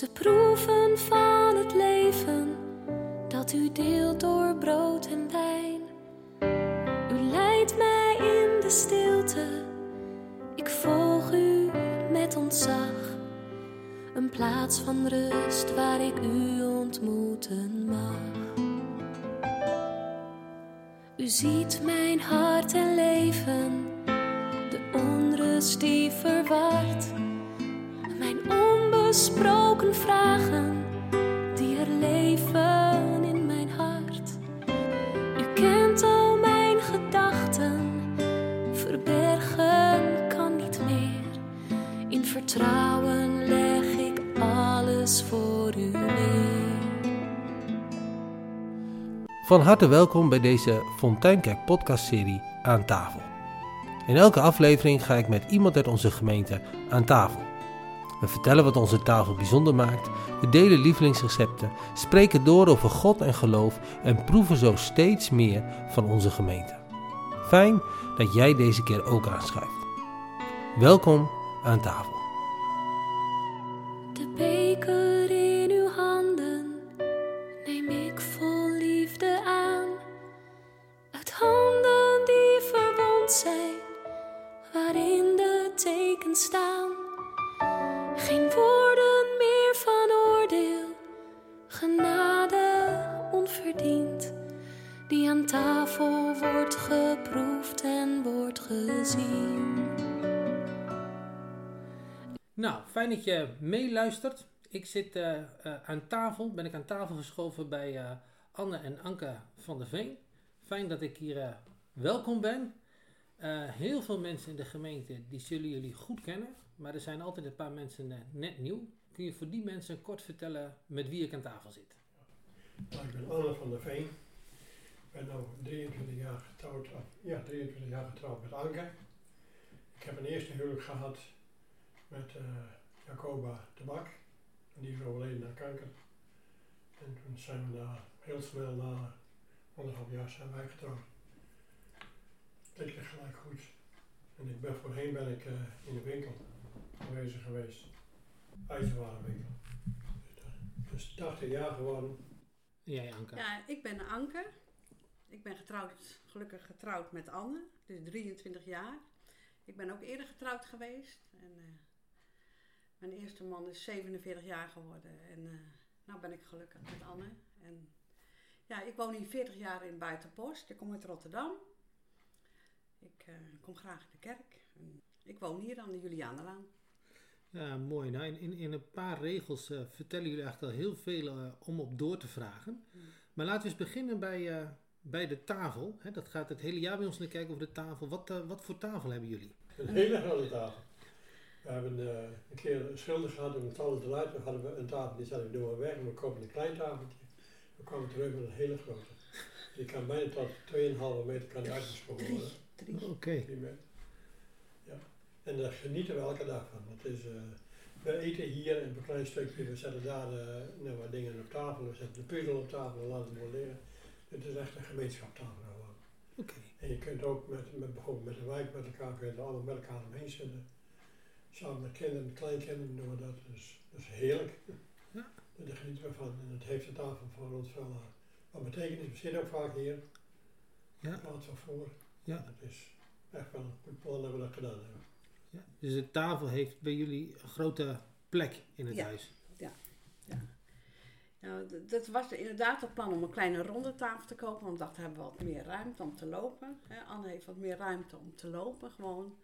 Te proeven van het leven dat u deelt door brood en wijn. U leidt mij in de stilte, ik volg u met ontzag. Een plaats van rust waar ik u ontmoeten mag. U ziet mijn hart en leven, de onrust die verwart. Mijn onbesproken vragen die er leven in mijn hart. U kent al mijn gedachten, verbergen kan niet meer. In vertrouwen leg ik alles voor u neer. Van harte welkom bij deze Fonteinkerk podcastserie Aan tafel. In elke aflevering ga ik met iemand uit onze gemeente aan tafel. We vertellen wat onze tafel bijzonder maakt, we delen lievelingsrecepten, spreken door over God en geloof en proeven zo steeds meer van onze gemeente. Fijn dat jij deze keer ook aanschuift. Welkom aan tafel. De Nou, fijn dat je meeluistert. Ik zit eh, eh, aan tafel, ben ik aan tafel geschoven bij eh, Anne en Anke van der Veen. Fijn dat ik hier welkom ben. Heel veel mensen in de gemeente, die zullen jullie goed kennen. Maar er zijn altijd een paar mensen net nieuw. Kun je voor die mensen kort vertellen met wie ik aan tafel zit? Nou, ik ben Anne van der Veen. Ik ben nu 23 jaar getrouwd, ja, 23 jaar getrouwd met Anke. Ik heb een eerste huwelijk gehad met eh, Jacoba de Bak. En die is overleden aan kanker. En toen zijn we na, heel snel na anderhalf jaar zijn wij getrouwd. Dat ging gelijk goed. En ik ben voorheen ben ik eh, in de winkel aanwezig geweest. IJzerwarenwinkel. Dus 80 jaar geworden. Jij, Anke. Ja, ik ben Anke. Ik ben getrouwd, gelukkig getrouwd met Anne, dus 23 jaar. Ik ben ook eerder getrouwd geweest. En, eh, mijn eerste man is 47 jaar geworden. En uh, nou ben ik gelukkig met Anne. En ja, ik woon hier 40 jaar in Buitenpost. Ik kom uit Rotterdam. Ik eh, kom graag in de kerk. En ik woon hier aan de Julianenlaan. Ja, mooi. Nou, in, in, in een paar regels eh, vertellen jullie eigenlijk al heel veel om op door te vragen. Mm. Maar laten we eens beginnen bij, eh, bij de tafel. Hè, dat gaat het hele jaar bij ons naar kijken over de tafel. Wat, wat voor tafel hebben jullie? Een hele grote tafel. We hebben eh, een keer een schilder gehad en het alles eruit. We hadden een tafel die zat ik door weg en we kopen een klein tafeltje. We kwamen terug met een hele grote. Die kan bijna tot 2,5 meter kan die uitgesproken Drie. worden. Drie. Oké. Meter. Ja. En daar genieten we elke dag van. Het is, eh, we eten hier een klein stukje, we zetten daar eh, nou, wat dingen op tafel, we zetten de puzzel op tafel en laten we liggen. Het is echt een gemeenschapstafel gewoon. Oké. En je kunt ook met, met, bijvoorbeeld met de wijk met elkaar, kun je er allemaal met elkaar omheen zitten. Samen met kinderen, kleinkinderen doen we dat. Dus dat is heerlijk. Ja. En daar genieten we van. En het heeft de tafel voor ons wel eh, wat betekenis. We zitten ook vaak hier. Ja. Plaats wel voor. Ja. Het is echt wel een goed plan dat we dat gedaan hebben. Ja, dus de tafel heeft bij jullie een grote plek in het Ja. huis. Nou, dat was inderdaad het plan om een kleine ronde tafel te kopen, want we dachten, hebben we wat meer ruimte om te lopen. Hè, Anne heeft wat meer ruimte om te lopen gewoon.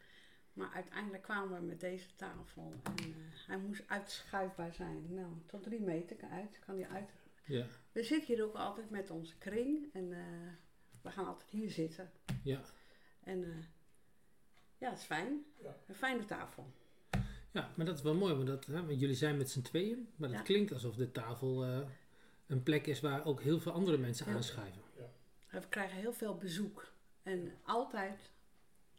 Maar uiteindelijk kwamen we met deze tafel en eh, hij moest uitschuifbaar zijn. Nou, tot drie meter uit, kan hij uit. Ja, We zitten hier ook altijd met onze kring en eh, we gaan altijd hier zitten. ja. En eh, ja, het is fijn. Ja. Een fijne tafel. ja maar dat is wel mooi, want, dat, hè, want jullie zijn met z'n tweeën. Maar het Ja. klinkt alsof de tafel eh, een plek is waar ook heel veel andere mensen Ja. aanschuiven. En We krijgen heel veel bezoek. En altijd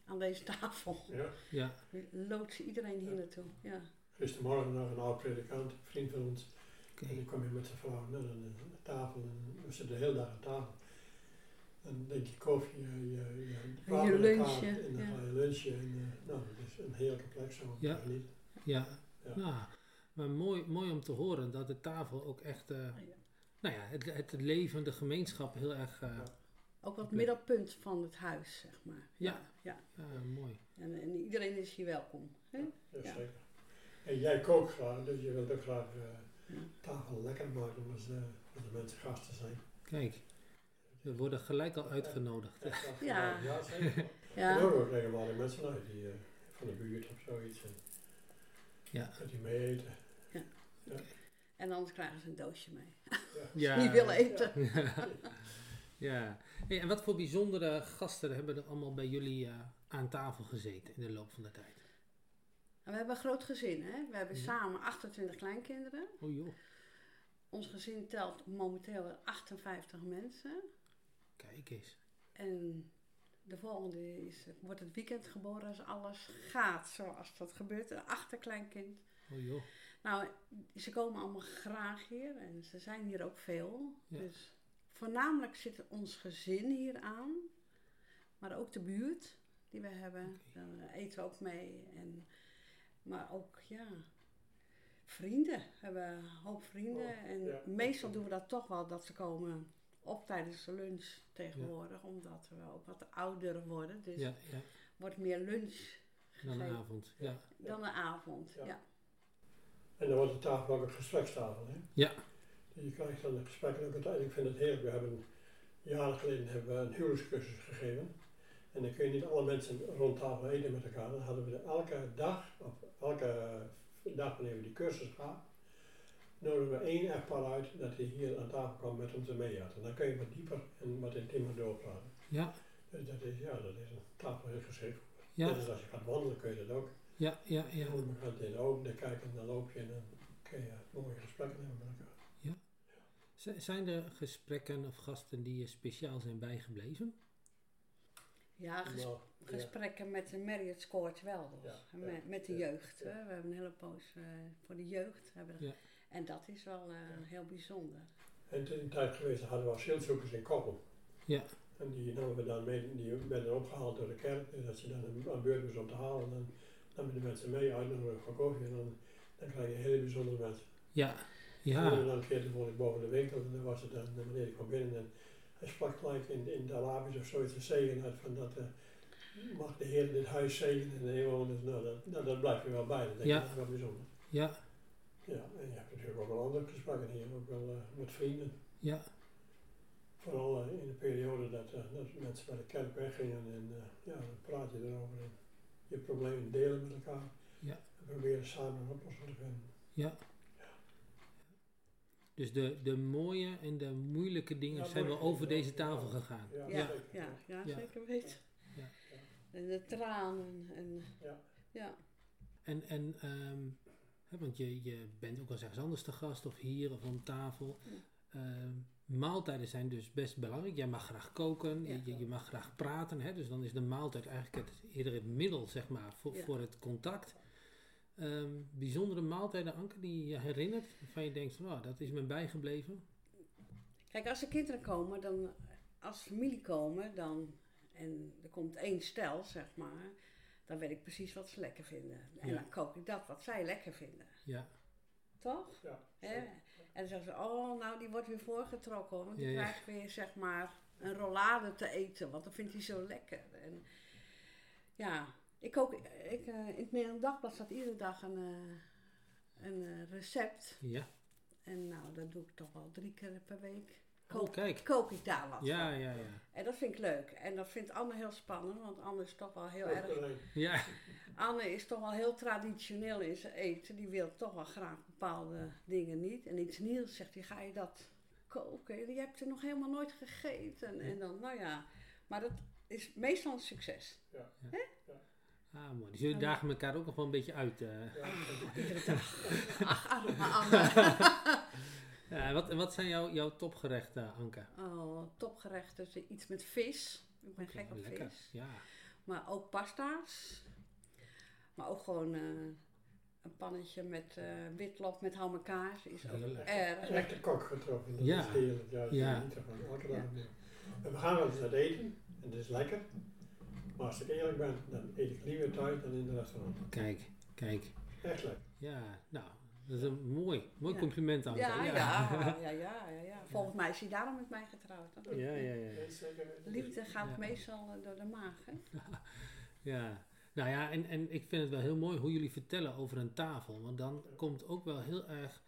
aan deze tafel Ja. Ja, loodsen iedereen hier naartoe. Ja. Gistermorgen nog een oud predikant, een vriend van ons. oké. En die kwam hier met zijn vrouw naar de, de tafel en we zitten de hele dag aan tafel. Dan denk je koffie, je, je, je, je lunchje, En dan ja. ga je lunchen. En, eh, nou, dat is een heerlijke plek zo. Ja. Ja, Ja. Nou, maar mooi, mooi om te horen dat de tafel ook echt, eh, nou ja, het, het leven, de gemeenschap heel erg, eh, Ja. Ook wat middelpunt van het huis, zeg maar. Ja. ja. ja, mooi. En, en iedereen is hier welkom. Hè? Ja, Ja. zeker. En jij kookt graag, dus je wilt ook graag eh, Ja. tafel lekker maken als, de als de mensen gasten zijn. Kijk, we worden gelijk al uitgenodigd. Ja, Ja. ja zeker. Ja. Er komen ook regelmatig mensen uit die, eh, van de buurt of zoiets. En Ja, dat die mee eten. En anders krijgen ze een doosje mee. ja. Niet willen eten. Ja. Hey, en wat voor bijzondere gasten hebben er allemaal bij jullie eh, aan tafel gezeten in de loop van de tijd? En we hebben een groot gezin, hè? We hebben Ja. samen 28 kleinkinderen. Oh joh, Ons gezin telt momenteel 58 mensen. kijk eens. En de volgende is, wordt het weekend geboren als alles gaat zoals dat gebeurt. Een achterkleinkind. Oh joh, Nou, ze komen allemaal graag hier en ze zijn hier ook veel. Ja. Dus voornamelijk zit ons gezin hier aan, maar ook de buurt die we hebben. Daar eten we ook mee. En, maar ook, ja, vrienden. We hebben een hoop vrienden. Oh, en ja. meestal doen we dat toch wel, dat ze komen op tijdens de lunch tegenwoordig. Omdat we ook wat ouder worden. Dus ja, ja. wordt meer lunch Dan een avond. Ja, dan de avond. Ja. ja. En dan wordt de tafel ook een gesprekstafel. Hè? Ja. Je krijgt dan een gesprek en uiteindelijk vind ik het heerlijk. We hebben jaren geleden hebben we een huwelijkscursus gegeven. En dan kun je niet alle mensen rond tafel eten met elkaar. Dan hadden we elke dag, of elke dag wanneer we die cursus gaan, nodigen we één echtpaar uit dat hij hier aan tafel kwam met ons mee had. En dan kun je wat dieper en wat intiemer doorpraten. ja, Dus dat is, ja, dat is een tafel heel geschikt. ja, Dus als je gaat wandelen kun je dat ook. ja, ja, ja. Ja. Je gaat in de ogen dan kijken, dan loop je en dan kun je mooie gesprekken hebben met elkaar. Zijn er gesprekken of gasten die je speciaal zijn bijgebleven? Ja, ges- Nou, ja. gesprekken met de Marriott scoort wel. Ja, En ja, met, met de ja, jeugd. We hebben een hele poos eh, voor de jeugd. Hebben. En dat is wel eh, heel bijzonder. En toen een tijd geweest hadden we asielzoekers in Koppel. Ja. En die namen we dan mee, die werden opgehaald door de kerk. Dus dat je dan een- aan beurt was om te halen. En dan namen de mensen mee, uitnodigen voor koffie. En dan, dan krijg je hele bijzondere mensen. Ja, En ja, dan een keer toen woonde ik boven de winkel. En dan was het dan, de meneer die kwam binnen. En hij sprak gelijk in, in het Arabisch of zoiets een zegen uit. Van dat, eh, mag de Heer dit huis zegenen en de inwoners. Nou, dat, nou, dat blijft je wel bij. Dat denk Ja. ik, dat is wel bijzonder. ja, Ja, en je hebt natuurlijk ook wel andere gesprekken hier. Ook wel eh, met vrienden. ja, Vooral eh, in de periode dat, dat mensen bij de kerk weggingen en ja, dan praat je erover en je problemen delen met elkaar. Ja. En proberen samen een oplossing te vinden. ja. Dus de, de mooie en de moeilijke dingen Ja, zijn wel moeilijke over deze tafel gegaan. Ja, Ja, zeker. ja, ja, Ja. zeker weten. Ja. En de tranen. En, Ja. ja. En, en ehm, hè, want je, je bent ook wel eens ergens anders te gast of hier of om tafel. Ehm, maaltijden zijn dus best belangrijk. Jij mag graag koken, Ja. je, je mag graag praten. Hè? Dus dan is de maaltijd eigenlijk het, eerder het middel zeg maar, voor, Ja. voor het contact. Ehm, bijzondere maaltijden, Anke, die je herinnert, waarvan je denkt, van, oh, dat is me bijgebleven. Kijk, als er kinderen komen, dan, als familie komen, dan, en er komt één stel, zeg maar, dan weet ik precies wat ze lekker vinden. En Ja. dan kook ik dat wat zij lekker vinden. Ja, Toch? Ja, Hè? En dan zeggen ze, oh, nou, die wordt weer voorgetrokken, want die Ja, ja. krijgt weer, zeg maar, een rollade te eten, want dat vindt hij zo lekker. En ja, ik kook, ik, eh, in het Nederlands Dagblad staat iedere dag een, eh, een eh, recept. ja. En nou, dat doe ik toch wel drie keer per week. Oh, Kook, kijk. kook ik daar wat Ja, van. ja, ja. En dat vind ik leuk. En dat vindt Anne heel spannend, want Anne is toch wel heel Ook erg... Ja, Anne is toch wel heel traditioneel in zijn eten. Die wil toch wel graag bepaalde dingen niet. En iets nieuws zegt hij, ga je dat koken? Je hebt er nog helemaal nooit gegeten. En dan, nou ja. Maar dat is meestal een succes. Ah, mooi. Dus jullie dagen elkaar ook nog wel een beetje uit. eh. Ja, Iedere dag. Ach, arme. Ja, wat, wat zijn jouw, jouw topgerechten, Anke? Oh, topgerecht. Dus iets met vis. Ik ben gek op Lekker. vis. Ja, Maar ook pasta's. Maar ook gewoon eh, een pannetje met eh witlof met hamakaas is ook erg lekker. echte kok getroffen. Dat Ja. is heerlijk. Ja, dat Ja. is niet te gaan. Elke dag Ja. opnieuw. En we gaan wel eens eten, en dat is lekker. Maar als ik eerlijk ben, dan eet ik liever thuis dan in het restaurant. Kijk, kijk. Echt lekker. Ja, nou, dat is een mooi, mooi Ja. compliment aan Ja, ja, ja, ja, ja, ja. Volgens mij is hij daarom met mij getrouwd. hè? Ja, ja, ja. Liefde gaat Ja. meestal eh, door de maag. Hè? Ja, nou ja, en, en ik vind het wel heel mooi hoe jullie vertellen over een tafel. Want dan komt ook wel heel erg,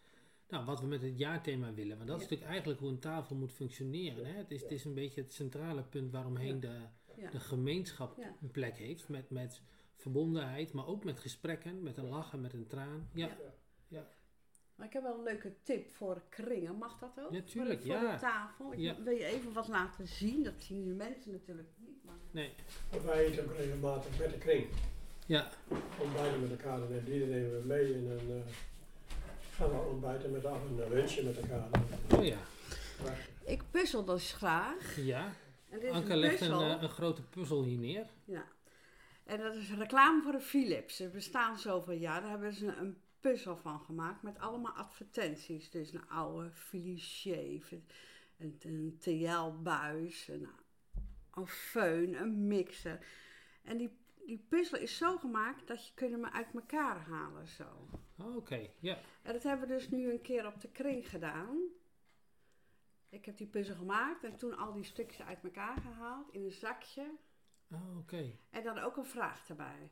nou, wat we met het jaarthema willen. Want dat is Ja. natuurlijk eigenlijk hoe een tafel moet functioneren. Hè? Het, is, het is een beetje het centrale punt waaromheen de. De gemeenschap Ja. een plek heeft. Met, met verbondenheid, maar ook met gesprekken, met een lachen, met een traan. Ja, Ja. Maar ik heb wel een leuke tip voor kringen. Mag dat ook? Ja, tuurlijk, Voor, ja. de tafel. Ik Ja. wil je even wat laten zien. Dat zien de mensen natuurlijk niet. Maar nee, wij eten ook regelmatig met de kring. ja, Ontbijten met elkaar en die nemen we mee en dan eh, gaan we ontbijten met af en een lunchje met elkaar. oh ja. Ik puzzel dus graag. Ja, En dit Anke een legt een, eh, een grote puzzel hier neer. Ja. En dat is reclame voor de Philips. Ze bestaan zoveel jaar. Daar hebben ze een puzzel van gemaakt met allemaal advertenties. Dus een oude Philips een, een TL-buis, een, een föhn, een mixer. En die, die puzzel is zo gemaakt dat je kunt hem uit elkaar halen zo. Oké, ja. En dat hebben we dus nu een keer op de kring gedaan. Ik heb die puzzel gemaakt en toen al die stukjes uit elkaar gehaald in een zakje. Oh, oké. En dan ook een vraag erbij.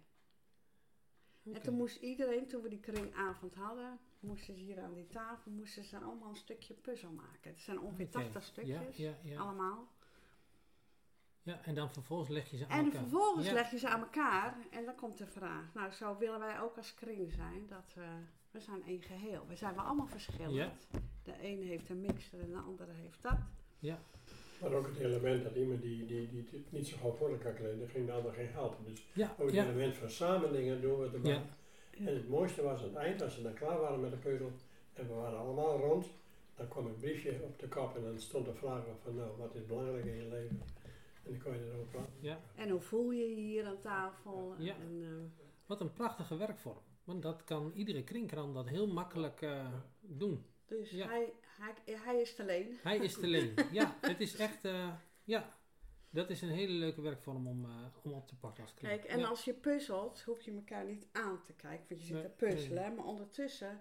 En toen moest iedereen, toen we die kringavond hadden, moesten ze hier aan die tafel, moesten ze allemaal een stukje puzzel maken. Het zijn ongeveer Oké. 80 stukjes, Ja, ja, ja. allemaal. ja, en dan vervolgens leg je ze aan En elkaar. vervolgens ja. leg je ze aan elkaar en dan komt de vraag. Nou, zo willen wij ook als kring zijn, dat we, we zijn één geheel. We zijn wel allemaal verschillend. De ene heeft een mixer en de andere heeft dat. Ja, Maar ook het element dat iemand die, die, die, het niet zo gauw voor elkaar kreeg, ging de ander geen helpen. Dus ja, ook het ja. element van samen dingen doen we erbij. Ja. En het mooiste was aan het eind, als ze dan klaar waren met de puzzel en we waren allemaal rond, dan kwam een briefje op de kop en dan stond de vraag op van nou, wat is belangrijk in je leven? En dan kon je erover praten. Ja. En hoe voel je je hier aan tafel? Ja. En, eh, Wat een prachtige werkvorm. Want dat kan iedere kringkrant dat heel makkelijk eh, doen. Dus Ja. hij, hij, hij is te leen. Hij is te leen. Ja, het is echt, eh, ja, dat is een hele leuke werkvorm om, eh, om op te pakken als kring. Kijk, en ja. als je puzzelt, hoef je elkaar niet aan te kijken, want je zit Nee, te puzzelen. nee. Maar ondertussen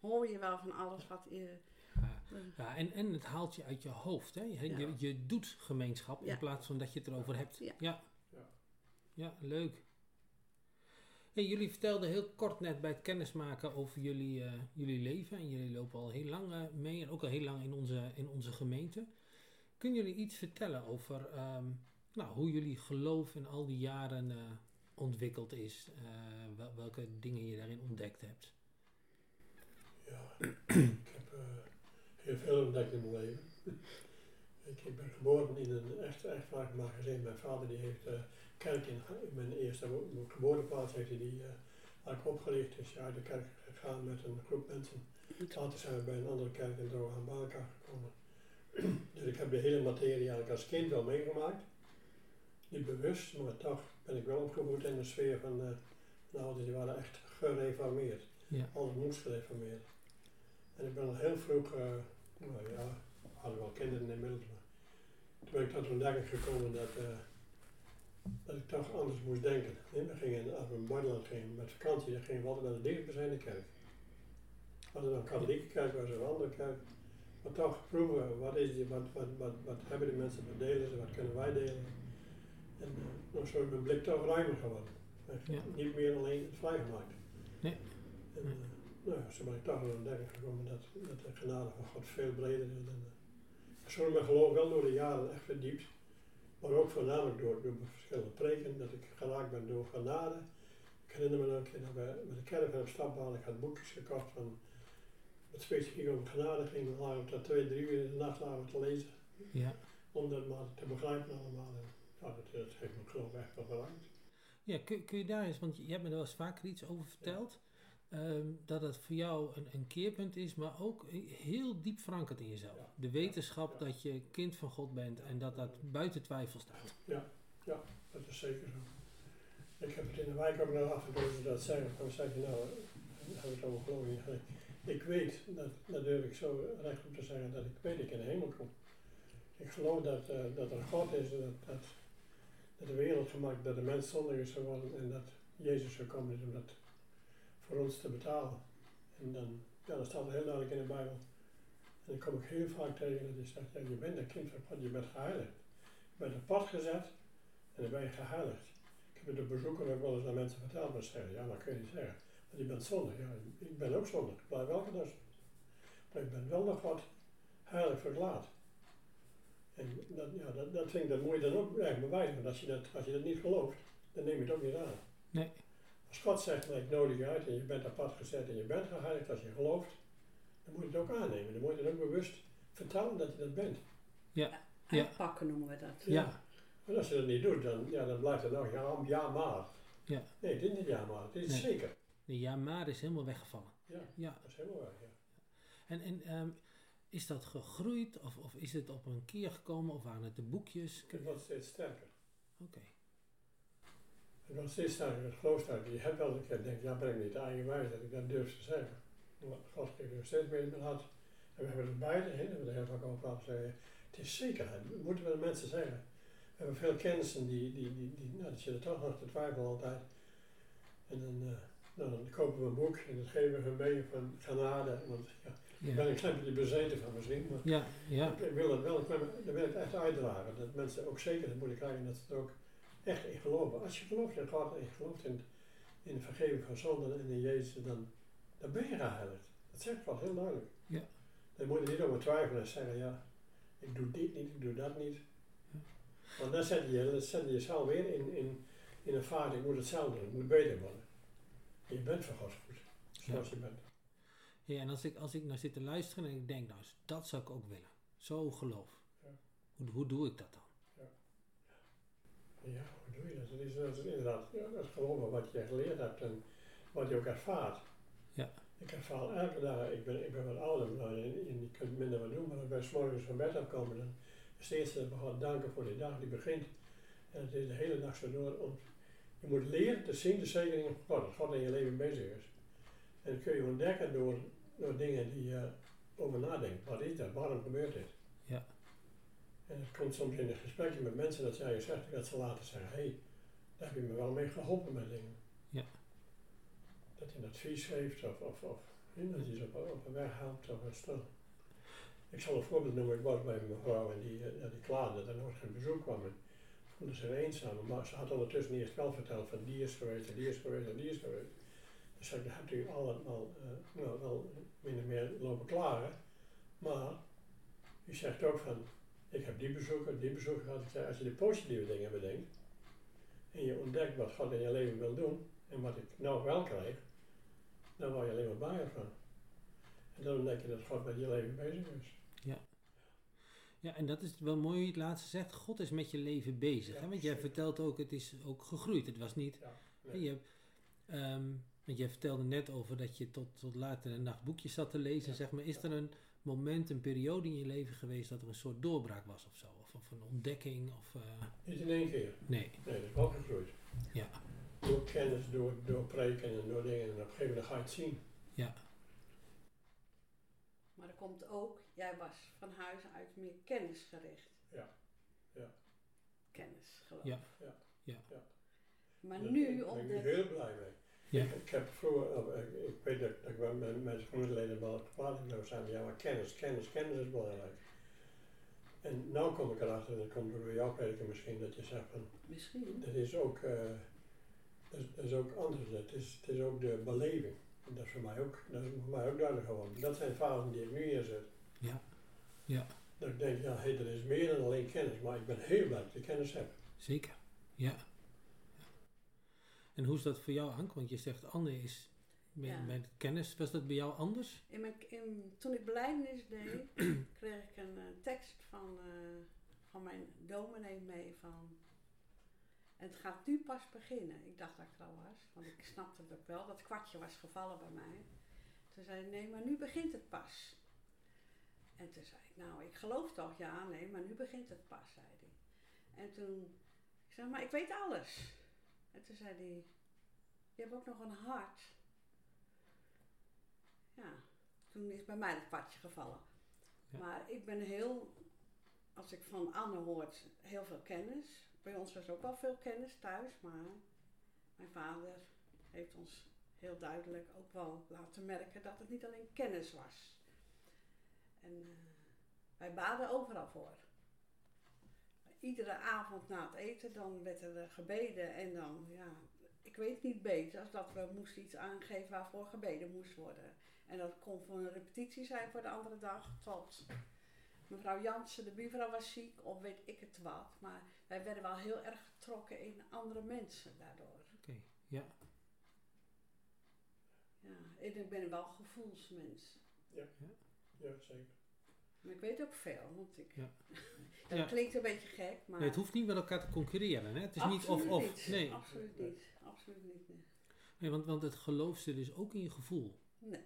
hoor je wel van alles wat je... Ja. Ja, en, en het haalt je uit je hoofd. Hè? Je, Ja. je, je doet gemeenschap Ja. in plaats van dat je het erover hebt. Ja, Ja. Ja, leuk. Jullie vertelden heel kort net bij het kennismaken over jullie, eh, jullie leven. En jullie lopen al heel lang eh, mee en ook al heel lang in onze, in onze gemeente. Kunnen jullie iets vertellen over ehm, nou, hoe jullie geloof in al die jaren eh, ontwikkeld is? wel- welke dingen je daarin ontdekt hebt? Ja, ik heb heel veel ontdekt in mijn leven. Ik, ben geboren in een echt, echt vaak maar gezin. Mijn vader die heeft eh kerk in, in mijn eerste geboorteplaats heeft hij die eigenlijk opgericht. Is hij uit de kerk gegaan met een groep mensen. Later zijn we bij een andere kerk in Drogen bij elkaar gekomen. dus ik heb de hele materie eigenlijk als kind wel meegemaakt. Niet bewust, maar toch ben ik wel opgevoed in de sfeer van de ouders die waren echt gereformeerd. Ja. Alles moest gereformeerd. En ik ben al heel vroeg, nou ja, we hadden wel kinderen inmiddels, ben ik tot de ontdekking gekomen dat, eh, dat ik toch anders moest denken. Nee, we gingen, als we in gingen met vakantie, dan gingen we altijd naar de dichtstbijzijnde kerk. Hadden dan een katholieke kerk, was er een andere kerk. Maar toch proeven, wat, is die, wat, wat, wat, wat hebben die mensen, wat delen ze, wat kunnen wij delen. En uh, zo is mijn blik toch ruimer geworden. Ja. Niet meer alleen het vrijgemaakt. Nee. En, Nee. eh, nou zo ben ik toch wel ontdekking gekomen dat, dat de genade van God veel breder is. Dan, zo mijn geloof wel door de jaren echt verdiept. Maar ook voornamelijk door, door verschillende preken, dat ik geraakt ben door genade. Ik herinner me nog een keer dat we met de kerk op stap waren. Ik had boekjes gekocht van wat specifiek om genade ging. We lagen tot twee, drie uur in de nacht lagen te lezen. Ja. Om dat maar te begrijpen allemaal. En, dat, dat heeft mijn geloof echt wel geraakt. Ja, kun, kun je daar eens, want je hebt me er wel eens vaker iets over verteld, ehm, dat het voor jou een, een keerpunt is, maar ook heel diep verankerd in jezelf. Ja. De wetenschap Ja. dat je kind van God bent en dat dat buiten twijfel staat. Dat is zeker zo. Ik heb het in de wijk ook nog af en toe als ze dat zeggen. Dan zeg je nou, dan hebben we het over geloof in. Ik weet, dat, dat durf ik zo recht op te zeggen, dat ik weet dat ik in de hemel kom. Ik geloof dat, eh, dat er God is, dat, dat, dat de wereld gemaakt, dat de mens zondig is geworden en dat Jezus gekomen is om dat voor ons te betalen. En dan, ja, dat staat heel duidelijk in de Bijbel. En dan kom ik heel vaak tegen dat hij zegt, je bent een kind van God, je bent geheiligd. Je bent pad gezet en dan ben je geheiligd. Ik heb het op ook wel eens aan mensen verteld, maar ze zeggen, ja, dat kun je niet zeggen. Want je bent zondig. Ja, ik ben ook zondig. Ik blijf welke dag. Maar ik ben wel nog wat heilig verklaard. En dat, ja, dat, dat vind ik, dat moet je dan ook eigenlijk bewijzen. Want als je, dat, als je dat niet gelooft, dan neem je het ook niet aan. Nee. Als God zegt, nou, ik nodig je uit en je bent apart gezet en je bent geheiligd als je gelooft, dan moet je het ook aannemen. Dan moet je het ook bewust vertellen dat je dat bent. Ja. Uitpakken noemen we dat. Ja. En als je dat niet doet, dan, ja, dan blijft het nog ja, ja maar. Ja. Nee, dit is niet ja maar, dit is Nee. zeker. De ja, maar is helemaal weggevallen. Ja, Ja. dat is helemaal waar. Ja. En, en ehm, is dat gegroeid of, of is het op een keer gekomen of waren het de boekjes? Het wordt steeds sterker. Oké. Wordt steeds sterker, het geloof sterker. Je hebt wel een keer denk ja, ben ik niet eigenwijs dat ik dat durf te zeggen. Maar God geeft er steeds meer in mijn hart. En we hebben er beide, hè, we hebben er heel vaak over gehad, zeggen, het is zekerheid, dat moeten we de mensen zeggen. We hebben veel kennissen die, die, die, die, nou, die zitten toch nog te twijfelen altijd. En dan, eh, nou, dan kopen we een boek en dat geven we mee van genade. Want ja, ik ben een klein beetje bezeten van misschien, maar Ja, ja, ik wil het wel, ik wil, dan wil ik het echt uitdragen. Dat mensen ook zeker moeten krijgen dat ze er ook echt in geloven. Als je gelooft in God en je gelooft in, in de vergeving van zonden en in Jezus, dan, dan ben je geheiligd. Dat zegt God heel duidelijk. Ja. Dan moet je niet over twijfelen en zeggen, ja, ik doe dit niet, ik doe dat niet. Ja. Want dan zet je, dan zet je jezelf weer in, in, in een vaart, ik moet het zelf doen, ik moet beter worden. En je bent van God goed, zoals je bent. ja. En als ik, als ik naar zit te luisteren en ik denk, nou, dat zou ik ook willen. Zo geloof. Ja. Hoe, hoe doe ik dat dan? Ja, hoe doe je dat? Dat is, dat is inderdaad ja, dat is geloven wat je geleerd hebt en wat je ook ervaart. Ja. Ik ervaar elke dag, ik ben, ik ben wat ouder nou, en, en je kunt minder wat doen, maar als wij 's morgens van bed afkomen, dan is het eerste dat we God danken voor die dag die begint. En het is de hele dag zo door. Om, je moet leren te zien de zegeningen van God, dat God in je leven bezig is. En dat kun je ontdekken door, door dingen die je over nadenkt. Wat is dat? Waarom gebeurt dit? Ja. En het komt soms in een gesprekje met mensen dat jij je zegt, dat ze later zeggen, hé, hey, daar heb je me wel mee geholpen met dingen. Ja. Dat je een advies geeft of, of, of dat je ze op, op een weg helpt of een stel. Ik zal een voorbeeld noemen, ik was bij mijn mevrouw en die, eh, ja, die klaagde dat er nooit geen bezoek kwam. En voelde zich eenzaam, maar ze had ondertussen eerst wel verteld van die is geweest en die is geweest en die is geweest. Dus ik heb u allemaal uh, nou, wel min of meer lopen klagen, maar u zegt ook van ik heb die bezoeker, die bezoeker gehad. Ik zei, als je de positieve dingen bedenkt en je ontdekt wat God in je leven wil doen en wat ik nou wel krijg, dan word je alleen maar blijer van. En dan ontdek je dat God met je leven bezig is. Ja, en dat is wel mooi hoe je het laatste zegt. God is met je leven bezig. Ja, hè? Want jij zeker. vertelt ook, het is ook gegroeid. Het was niet... Ja, Je, hebt, ehm, want jij vertelde net over dat je tot, tot laat in de nacht boekjes zat te lezen. Ja, Zeg maar, is ja. er een moment, een periode in je leven geweest dat er een soort doorbraak was of zo? Of, of een ontdekking? Of, eh, Niet in één keer. nee, Nee, dat is wel gegroeid. ja, Door kennis, door, door preken en door dingen. En op een gegeven moment ga je het zien. ja, Maar er komt ook, jij was van huis uit meer kennisgericht. Ja, ja. Kennis, geloof Ja, ik. ja, ja. Maar Daar nu ben ik ontdek heel blij mee. Ja. Ik, ik heb vroeger, eh, ik, ik weet dat, dat ik wel met mijn schoenleden wel kwaad heb zijn, ja maar kennis, kennis, kennis is belangrijk. En nu kom ik erachter, en dat komt door jouw prediker misschien, dat je zegt van, misschien. dat is ook, eh, dat, is, dat is ook anders, het is, het is ook de beleving. En dat is voor mij ook, dat is voor mij ook duidelijk geworden. Dat zijn fasen die ik nu inzet. Ja. Ja. Dat ik denk, ja, hey, er is meer dan alleen kennis, maar ik ben heel blij dat ik kennis heb. zeker. Ja. En hoe is dat voor jou, Anke? Want je zegt Anne is met, Ja. met kennis. Was dat bij jou anders? In mijn, in, toen ik belijdenis deed, kreeg ik een eh, tekst van, eh, van mijn dominee mee van... En het gaat nu pas beginnen. Ik dacht dat ik er al was, want ik snapte het ook wel. Dat kwartje was gevallen bij mij. Toen zei hij, nee, maar nu begint het pas. En toen zei ik, nou, ik geloof toch, ja, nee, maar nu begint het pas, zei hij. En toen, ik zei, maar ik weet alles. En toen zei hij, je hebt ook nog een hart. Ja, toen is bij mij het kwartje gevallen. Ja. Maar ik ben heel als ik van Anne hoort, heel veel kennis. Bij ons was ook wel veel kennis thuis, maar mijn vader heeft ons heel duidelijk ook wel laten merken dat het niet alleen kennis was. En eh, wij baden overal voor. Iedere avond na het eten, dan werd er gebeden en dan, ja, ik weet niet beter als dat we moesten iets aangeven waarvoor gebeden moest worden. En dat kon voor een repetitie zijn voor de andere dag, tot mevrouw Jansen, de buurvrouw, was ziek of weet ik het wat. Maar wij werden wel heel erg getrokken in andere mensen daardoor. Oké, ja. Ja, en ik ben wel een gevoelsmens. Ja, zeker. Maar ik weet ook veel, want ik... Ja. dat Ja. klinkt een beetje gek, maar... Nee, het hoeft niet met elkaar te concurreren. Hè? Het is niet absoluut of-of. niet. Nee. Absoluut niet. Absoluut niet. Nee. nee want, want het geloof zit dus ook in je gevoel. nee.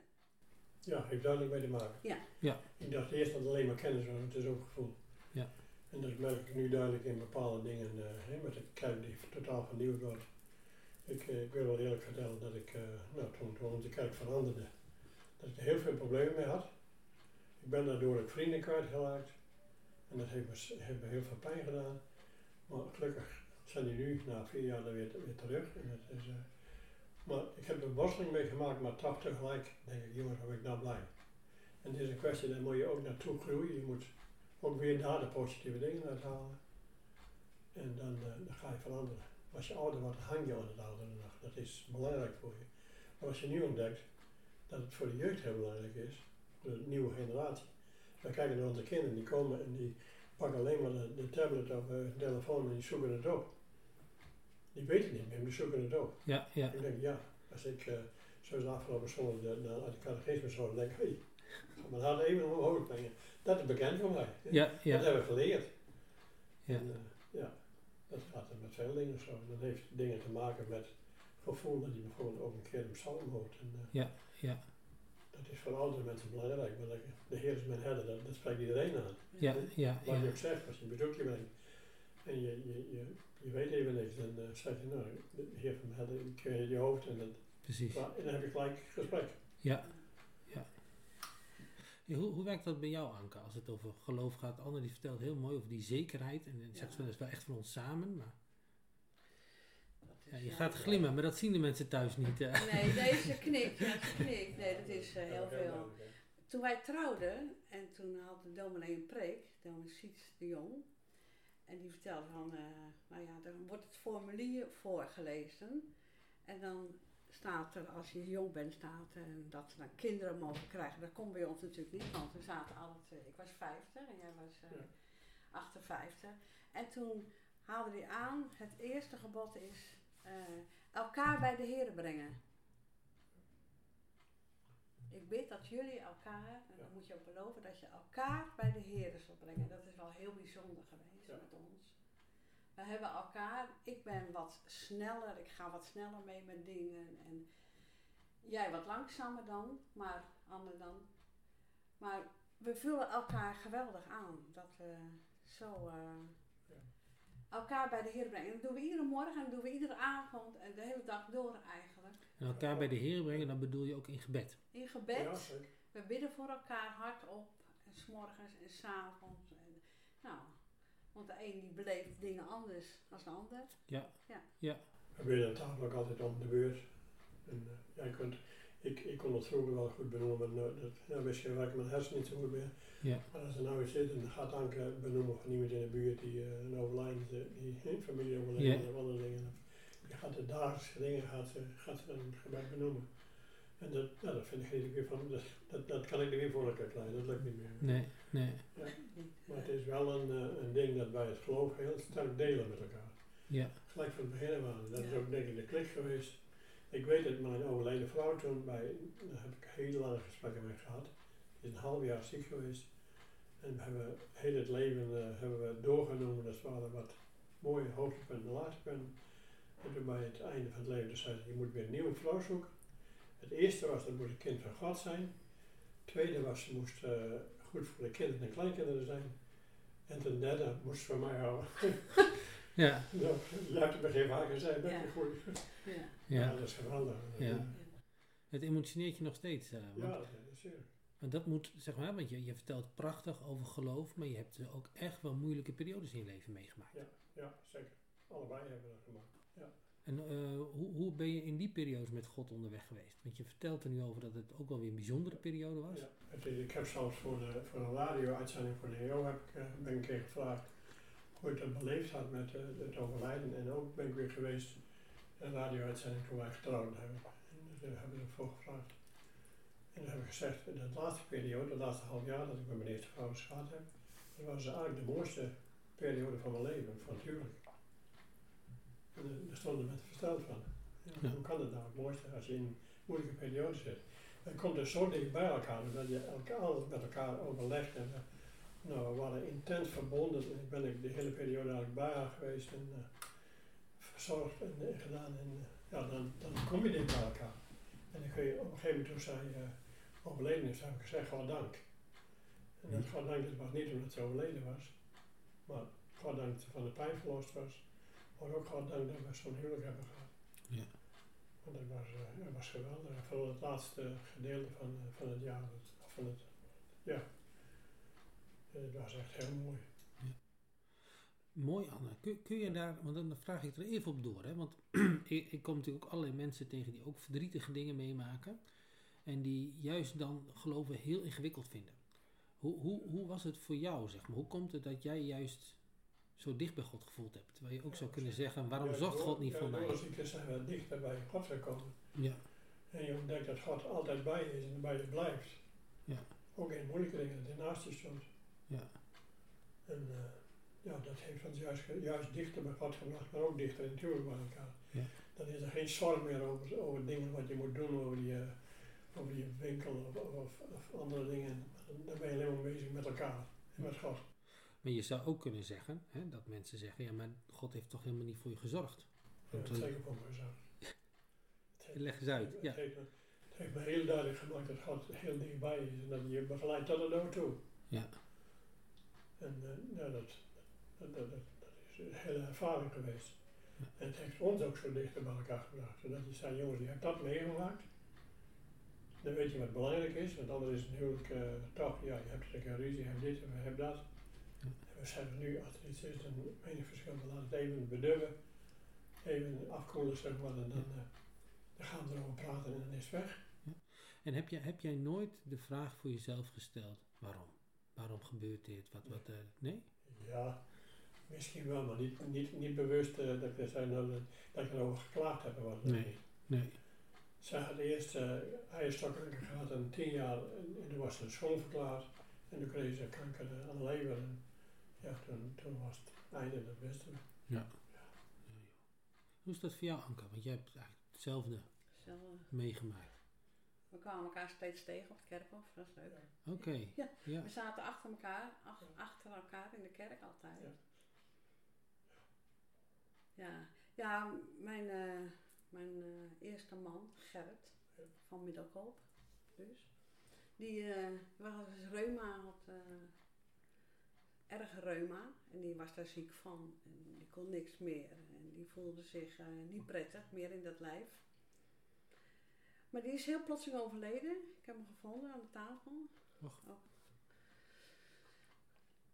Ja, heeft duidelijk mee te maken. Ja. Ja. Ik dacht eerst dat het alleen maar kennis was, het is ook gevoel. Ja. En dat merk ik nu duidelijk in bepaalde dingen, eh, hè, met de kerk die totaal vernieuwd wordt. Ik, eh, ik wil wel eerlijk vertellen dat ik, eh, nou, toen, toen onze kerk veranderde, dat ik er heel veel problemen mee had. Ik ben daardoor ook vrienden kwijtgeraakt. En dat heeft me, heeft me heel veel pijn gedaan. Maar gelukkig zijn die nu, na vier jaar, er weer, weer terug. En dat is, eh, maar ik heb er een worsteling mee gemaakt, maar toch tegelijk denk ik, jongens, ben ik nou blij. En het is een kwestie, daar moet je ook naartoe groeien. Je moet ook weer daar de positieve dingen uithalen. En dan, eh, dan ga je veranderen. Als je ouder wordt, hang je aan het oudere dag. Dat is belangrijk voor je. Maar als je nu ontdekt dat het voor de jeugd heel belangrijk is, de nieuwe generatie. We kijken naar onze kinderen, die komen en die pakken alleen maar de, de tablet of eh, de telefoon en die zoeken het op. Die weten niet meer, maar die zoeken het op. Ja, ja. Ik denk, ja, als ik, eh zoals de afgelopen zondag de, de, uit de catechisme zo, denk ik, hé, ga mijn hart even omhoog brengen. Dat is bekend voor mij. Ja, Dat ja. hebben we geleerd. Ja. En, eh, ja, dat gaat er met veel dingen zo. Dat heeft dingen te maken met gevoel dat je bijvoorbeeld ook een keer een psalm hoort. En, Ja, ja. Dat is voor oudere mensen belangrijk. Maar dat, de Heer is mijn herder, dat, dat spreekt iedereen aan. Ja, ja, Wat je ook zegt, als je een bezoekje brengt en je, je, je, je weet even niks, dan eh, zeg je, nou, de Heer van mijn herder, ik ken je je hoofd en dan, Precies. en dan heb je gelijk gesprek. Ja, hoe, hoe werkt dat bij jou, Anke, als het over geloof gaat? Anne die vertelt heel mooi over die zekerheid en dan zegt Ja. ze, dat is wel echt voor ons samen. Maar ja, je ja, gaat glimmen, maar dat zien de mensen thuis niet. eh. Nee, deze knikt. Ja, knikt. Nee, dat is eh, heel veel. Toen wij trouwden, en toen had de dominee een preek, dominee Siets de Jong. En die vertelde van, eh, nou ja, dan wordt het formulier voorgelezen. En dan staat er, als je jong bent, staat er dat ze dan kinderen mogen krijgen. Dat kon bij ons natuurlijk niet, want we zaten altijd, eh, ik was 50 en jij was eh, Ja. 58. En toen haalde hij aan, het eerste gebod is eh, elkaar bij de Heer brengen. Ik bid dat jullie elkaar, en dan moet je ook beloven dat je elkaar bij de Heer zal brengen. Dat is wel heel bijzonder geweest Ja. met ons. We hebben elkaar, ik ben wat sneller, ik ga wat sneller mee met dingen. En jij wat langzamer dan, maar Anne dan. Maar we vullen elkaar geweldig aan. Dat we zo eh. Elkaar bij de Heer brengen. En dat doen we iedere morgen en dat doen we iedere avond en de hele dag door eigenlijk. En elkaar bij de Heer brengen, dan bedoel je ook in gebed. In gebed. Ja. We bidden voor elkaar hardop. En s'morgens en s'avonds. Nou, want de een die beleeft dingen anders dan de ander. We bidden aan tafel ook altijd om de beurt. En eh, jij kunt, ik, ik kon het vroeger wel goed benoemen, maar nou, dat, nou wist je waar ik mijn hersen niet zo goed meer. Ja. Maar als er nou eens zit en dan gaat Anke benoemen van iemand in de buurt die eh, een overlijden, die, die familie overlijden Ja. of andere dingen. Je gaat de dagelijkse dingen gaat, ze- gaat ze dan benoemen. En dat, nou, dat vind ik niet weer van, dat, dat, dat kan ik niet meer voor elkaar krijgen, dat lukt niet meer. Nee, nee. Maar het is wel een, eh, een ding dat wij het geloof heel sterk delen met elkaar. Ja, Gelijk van het begin af aan. Dat is ook denk ik de klik geweest. Ik weet dat mijn overleden vrouw toen bij, daar heb ik hele lange gesprekken mee gehad. Die is een half jaar ziek geweest. En we hebben heel het leven eh, hebben we doorgenomen. Dat waren wat mooie hoogtepunten en laagtepunten. En toen bij het einde van het leven dus zei ze, je moet weer een nieuwe vrouw zoeken. Het eerste was dat moest een kind van God zijn. Het tweede was ze moest eh, goed voor de kinderen en kleinkinderen zijn. En ten derde moest ze van mij houden. ja, Nou, je hebt het begin gezegd, dat Ja. is goed. Ja. Ja, ja. dat is geweldig. Ja. Het emotioneert je nog steeds. eh, want Ja, dat is zeker. Maar dat moet, zeg maar, want je, je vertelt prachtig over geloof, maar je hebt ook echt wel moeilijke periodes in je leven meegemaakt. Ja, zeker. Allebei hebben we dat gemaakt. En eh, hoe, hoe ben je in die periodes met God onderweg geweest? Want je vertelt er nu over dat het ook wel weer een bijzondere periode was. Ja, ik heb zelfs voor, de, voor een radio-uitzending voor de EO heb ik, eh, ben ik een keer gevraagd hoe ik dat beleefd had met eh, het overlijden. En ook ben ik weer geweest in een radio-uitzending toen wij getrouwd hebben. En dus daar hebben ze voor gevraagd. En dan heb ik gezegd, de laatste periode, de laatste half jaar dat ik met mijn eerste vrouw gehad heb, dat was eigenlijk de mooiste periode van mijn leven, van het huwelijk. En eh, daar stonden mensen versteld van. Ja. Hoe kan het nou het mooiste als je in een moeilijke periode zit? Dan komt het zo dicht bij elkaar, dat je elkaar, alles met elkaar overlegt. En, eh, nou, we waren intens verbonden. En ik ben ik de hele periode eigenlijk bij haar geweest en eh, verzorgd en eh, gedaan. En eh, ja, dan, dan kom je dicht bij elkaar. En dan kun je op een gegeven moment toen zij overleden is, heb ik gezegd, God dank. En dat God dank, dat was niet omdat ze overleden was, maar God dank dat ze van de pijn verlost was. Maar ook God dank dat we zo'n huwelijk hebben gehad. Ja. Want dat was, dat was geweldig. En Vooral het laatste gedeelte van, van het jaar. van het, ja. Het was echt heel mooi. Mooi Anne. Kun, kun je daar, want dan vraag ik er even op door. Hè? Want ik, ik kom natuurlijk ook allerlei mensen tegen die ook verdrietige dingen meemaken. En die juist dan geloven heel ingewikkeld vinden. Hoe, hoe, hoe was het voor jou, zeg maar? Hoe komt het dat jij juist zo dicht bij God gevoeld hebt? Terwijl je ook zou kunnen zeggen, waarom Ja, God niet ja, voor mij? Door ziekte zijn we dichter bij God gekomen. Ja, En je ontdekt dat God altijd bij je is en bij je blijft. Ja. Ook in moeilijke dingen, dat hij naast je stond. Ja, En eh, ja, dat heeft ons juist, juist dichter bij God gebracht, maar ook dichter natuurlijk bij elkaar. Ja. Dan is er geen zorg meer over, over dingen wat je moet doen, over je, over je winkel of, of, of andere dingen. Dan ben je alleen maar bezig met elkaar en met God. maar je zou ook kunnen zeggen, hè, dat mensen zeggen, ja, maar God heeft toch helemaal niet voor je gezorgd? Ja, dat zeker voor mezelf. Het heeft- Leg eens uit, Het ja. heeft, me, het heeft me heel duidelijk gemaakt dat God heel dichtbij is en dat je begeleidt tot dood toe. Ja. En eh, ja, dat, dat, dat, dat, is een hele ervaring geweest. En het heeft ons ook zo dichter bij elkaar gebracht. Zodat je zei, jongens, je hebt dat meegemaakt. Dan weet je wat belangrijk is, want anders is het natuurlijk eh, toch, ja, je hebt een keer ruzie, je hebt dit en we hebben dat. En we zeggen nu, als er iets is, dan mening verschil, dan laat het even bedubben. Even afkoelen, zeg maar, en dan, eh, dan gaan we erover praten en dan is het weg. En heb jij, heb jij nooit de vraag voor jezelf gesteld, waarom? Waarom gebeurt dit? Wat, wat, eh, nee? Ja, misschien wel, maar niet, niet, niet bewust eh, dat, ik, zei, nou, dat, ik erover geklaagd heb. Was het Nee. Nee. Zij had eerst uh, eierstokkanker gehad en tien jaar, en, en toen was ze schoonverklaard. En toen kreeg ze kanker aan de lever. En ja, toen, toen was het einde, wisten we. Ja. Hoe is dat voor jou, Anke? Want jij hebt eigenlijk hetzelfde eh, meegemaakt. We kwamen elkaar steeds tegen op het kerkhof, dat is leuk. Oké. Ja. Ja. We zaten achter elkaar, ach- achter elkaar in de kerk altijd. Ja. Ja, ja mijn, eh, mijn eh, eerste man, Gerrit, Ja. van Middelkoop, dus. Die eh, was reuma, had eh erg reuma. En die was daar ziek van. En die kon niks meer. En die voelde zich eh, niet prettig meer in dat lijf. Maar die is heel plotseling overleden. Ik heb hem gevonden aan de tafel. Och. Ook.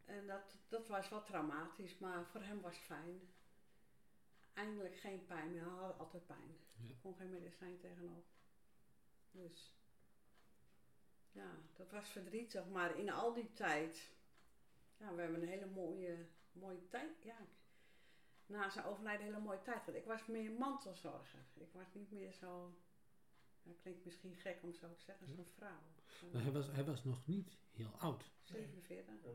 En dat, dat was wel traumatisch, maar voor hem was het fijn. Eindelijk geen pijn meer. Hij had altijd pijn. Ja. Er kon geen medicijn tegenop. Dus ja, dat was verdrietig. Maar in al die tijd, ja, we hebben een hele mooie, mooie tijd. Ja, na zijn overlijden een hele mooie tijd gehad. Ik was meer mantelzorger. Ik was niet meer zo, ja, klinkt misschien gek om zo te zeggen, zo'n vrouw. Maar hij was, hij was nog niet heel oud. 47. Ja.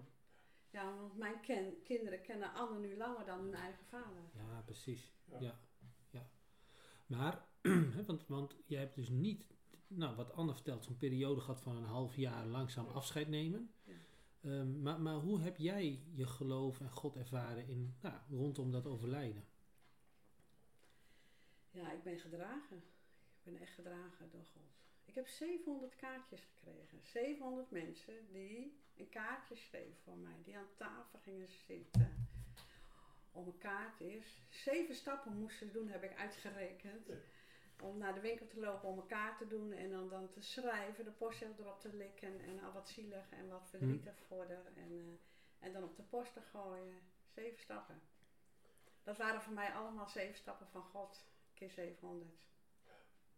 Ja, want mijn ken- kinderen kennen Anne nu langer dan hun eigen vader. Ja, precies. Ja. Ja. ja. Maar, hè, want, want jij hebt dus niet, nou wat Anne vertelt, zo'n periode gehad van een half jaar langzaam afscheid nemen. Ja. Ehm, maar, maar hoe heb jij je geloof en God ervaren in, nou, rondom dat overlijden? Ja, ik ben gedragen. Ik ben echt gedragen door God. Ik heb 700 kaartjes gekregen. 700 mensen die een kaartje schreven voor mij. Die aan tafel gingen zitten. Om een kaartje is. Zeven stappen moesten ze doen, heb ik uitgerekend. Ja. om naar de winkel te lopen om een kaart te doen en dan, dan te schrijven, de postzegel erop te likken en al wat zielig en wat verdrietig voor haar. En, eh, en dan op de post te gooien. Zeven stappen. Dat waren voor mij allemaal zeven stappen van God, keer 700.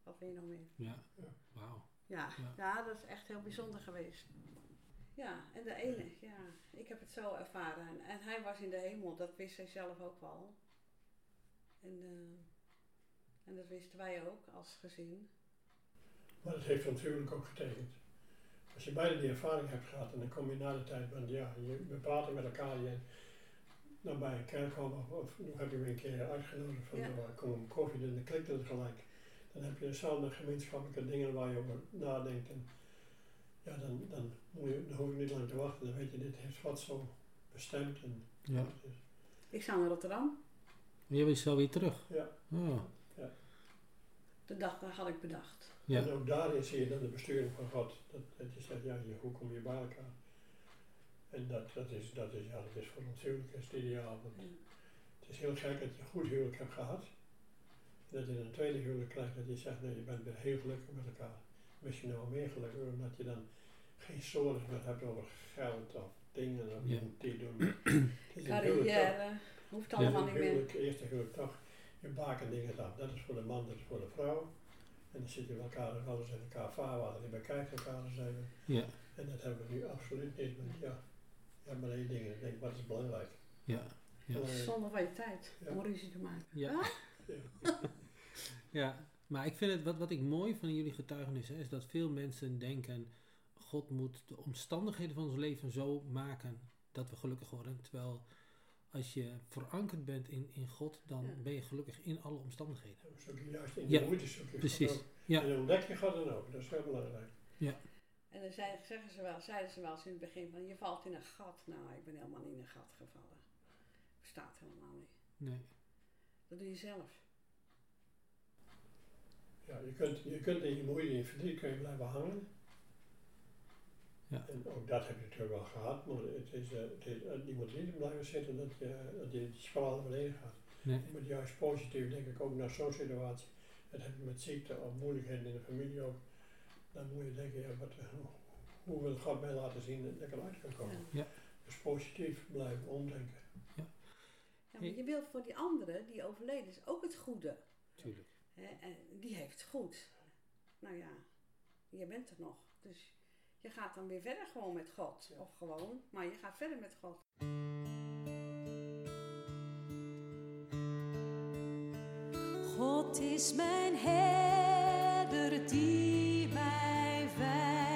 Wat wil je nog meer? Ja, wauw. Ja, Ja. ja. dat is echt heel bijzonder geweest. Ja, en de ene, ja, ik heb het zo ervaren. En, en hij was in de hemel, dat wist hij zelf ook wel. En, eh, en dat wisten wij ook als gezin. Maar dat heeft natuurlijk ook getekend. Als je beide die ervaring hebt gehad en dan kom je na de tijd, want ja, je, we praten met elkaar, je dan bij een kerk of, of heb je me een keer uitgenodigd van Ja. ja. kom een koffie, dan klikt het gelijk. Dan heb je dezelfde gemeenschappelijke dingen waar je over nadenkt en ja, dan, dan, moet je, dan hoef je niet lang te wachten, dan weet je, dit heeft God zo bestemd. En, Ja. Ik zou naar Rotterdam, Jij bent zo weer terug. ja. Oh, de dag dat had ik bedacht. ja. En ook daarin zie je dan de besturing van God. Dat, dat je zegt, ja, je, hoe kom je bij elkaar? En dat, dat, is, dat, is, ja, dat is voor ons huwelijk is het ideaal. Want Ja. het is heel gek dat je een goed huwelijk hebt gehad. En dat je een tweede huwelijk krijgt dat je zegt, nee, je bent weer heel gelukkig met elkaar. Misschien nog wel meer gelukkig, omdat je dan geen zorgen meer hebt over geld of dingen of Ja. je moet dit doen. Carrière, hoeft allemaal niet meer. eerste huwelijk toch, je baken dingen af. Dat is voor de man, dat is voor de vrouw. En dan zit je bij elkaar, alles in elkaar vaarwater, je bekijkt elkaar eens even. Ja, En dat hebben we nu absoluut niet, want ja, je hebt maar één ding en ik denk, wat is belangrijk? ja, ja. Zonder van je tijd Ja. om ruzie te maken. Ja. Ja. Ja, maar ik vind het, wat, wat ik mooi van jullie getuigenis hè, is dat veel mensen denken, God moet de omstandigheden van ons leven zo maken dat we gelukkig worden. Terwijl als je verankerd bent in, in God, dan Ja. ben je gelukkig in alle omstandigheden. Juist in Ja, de moeite, precies. Ook. Ja. En dan ontdek je God dan ook, dat is heel belangrijk. En dan zei, zeggen ze wel, zeiden ze wel eens in het begin van je valt in een gat. Nou, ik ben helemaal niet in een gat gevallen. Bestaat helemaal niet. Nee. Dat doe je zelf. Ja, je kunt, je kunt in je moeite, in je verdriet kun je blijven hangen. Ja. En ook dat heb je natuurlijk wel gehad, maar het is, eh, het is, eh, je moet niet blijven zitten dat je, dat je die spiraal beneden gaat. Nee. Je moet juist positief denk ik ook naar zo'n situatie. Dat heb je met ziekte of moeilijkheden in de familie ook. Dan moet je denken, ja, wat, eh, hoe- wil God mij laten zien dat ik eruit kan komen. Ja. Ja. Dus positief blijven omdenken. Ja, maar je wilt voor die andere die overleden is ook het goede. Tuurlijk. Hè? En die heeft het goed. Nou ja, je bent er nog. Dus je gaat dan weer verder gewoon met God. Ja. Of gewoon, maar je gaat verder met God. God is mijn herder die mij wijdt.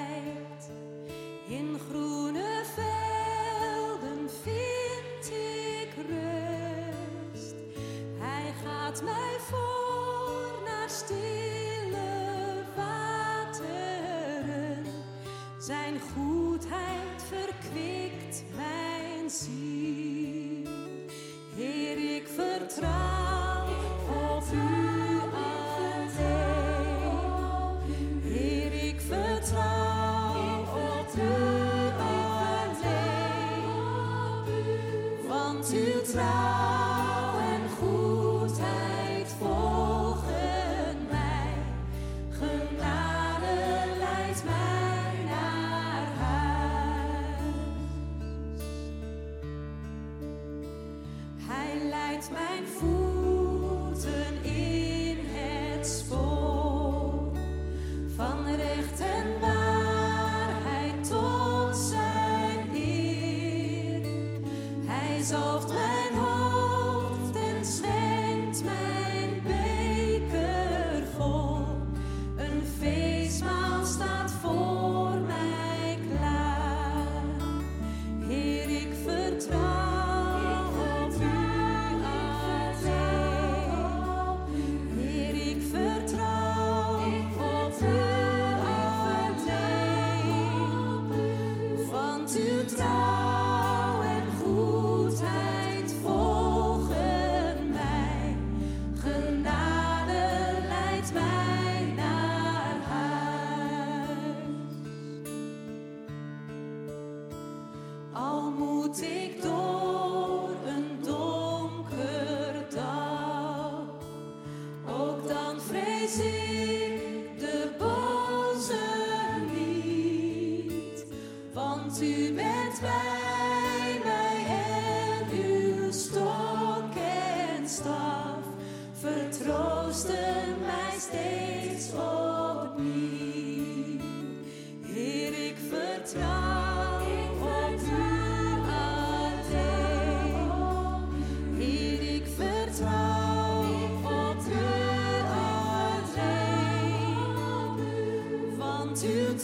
Trouw en goedheid volgen mij. Genade leidt mij naar huis. Hij leidt mijn voeten in het spoor van recht en waarheid tot zijn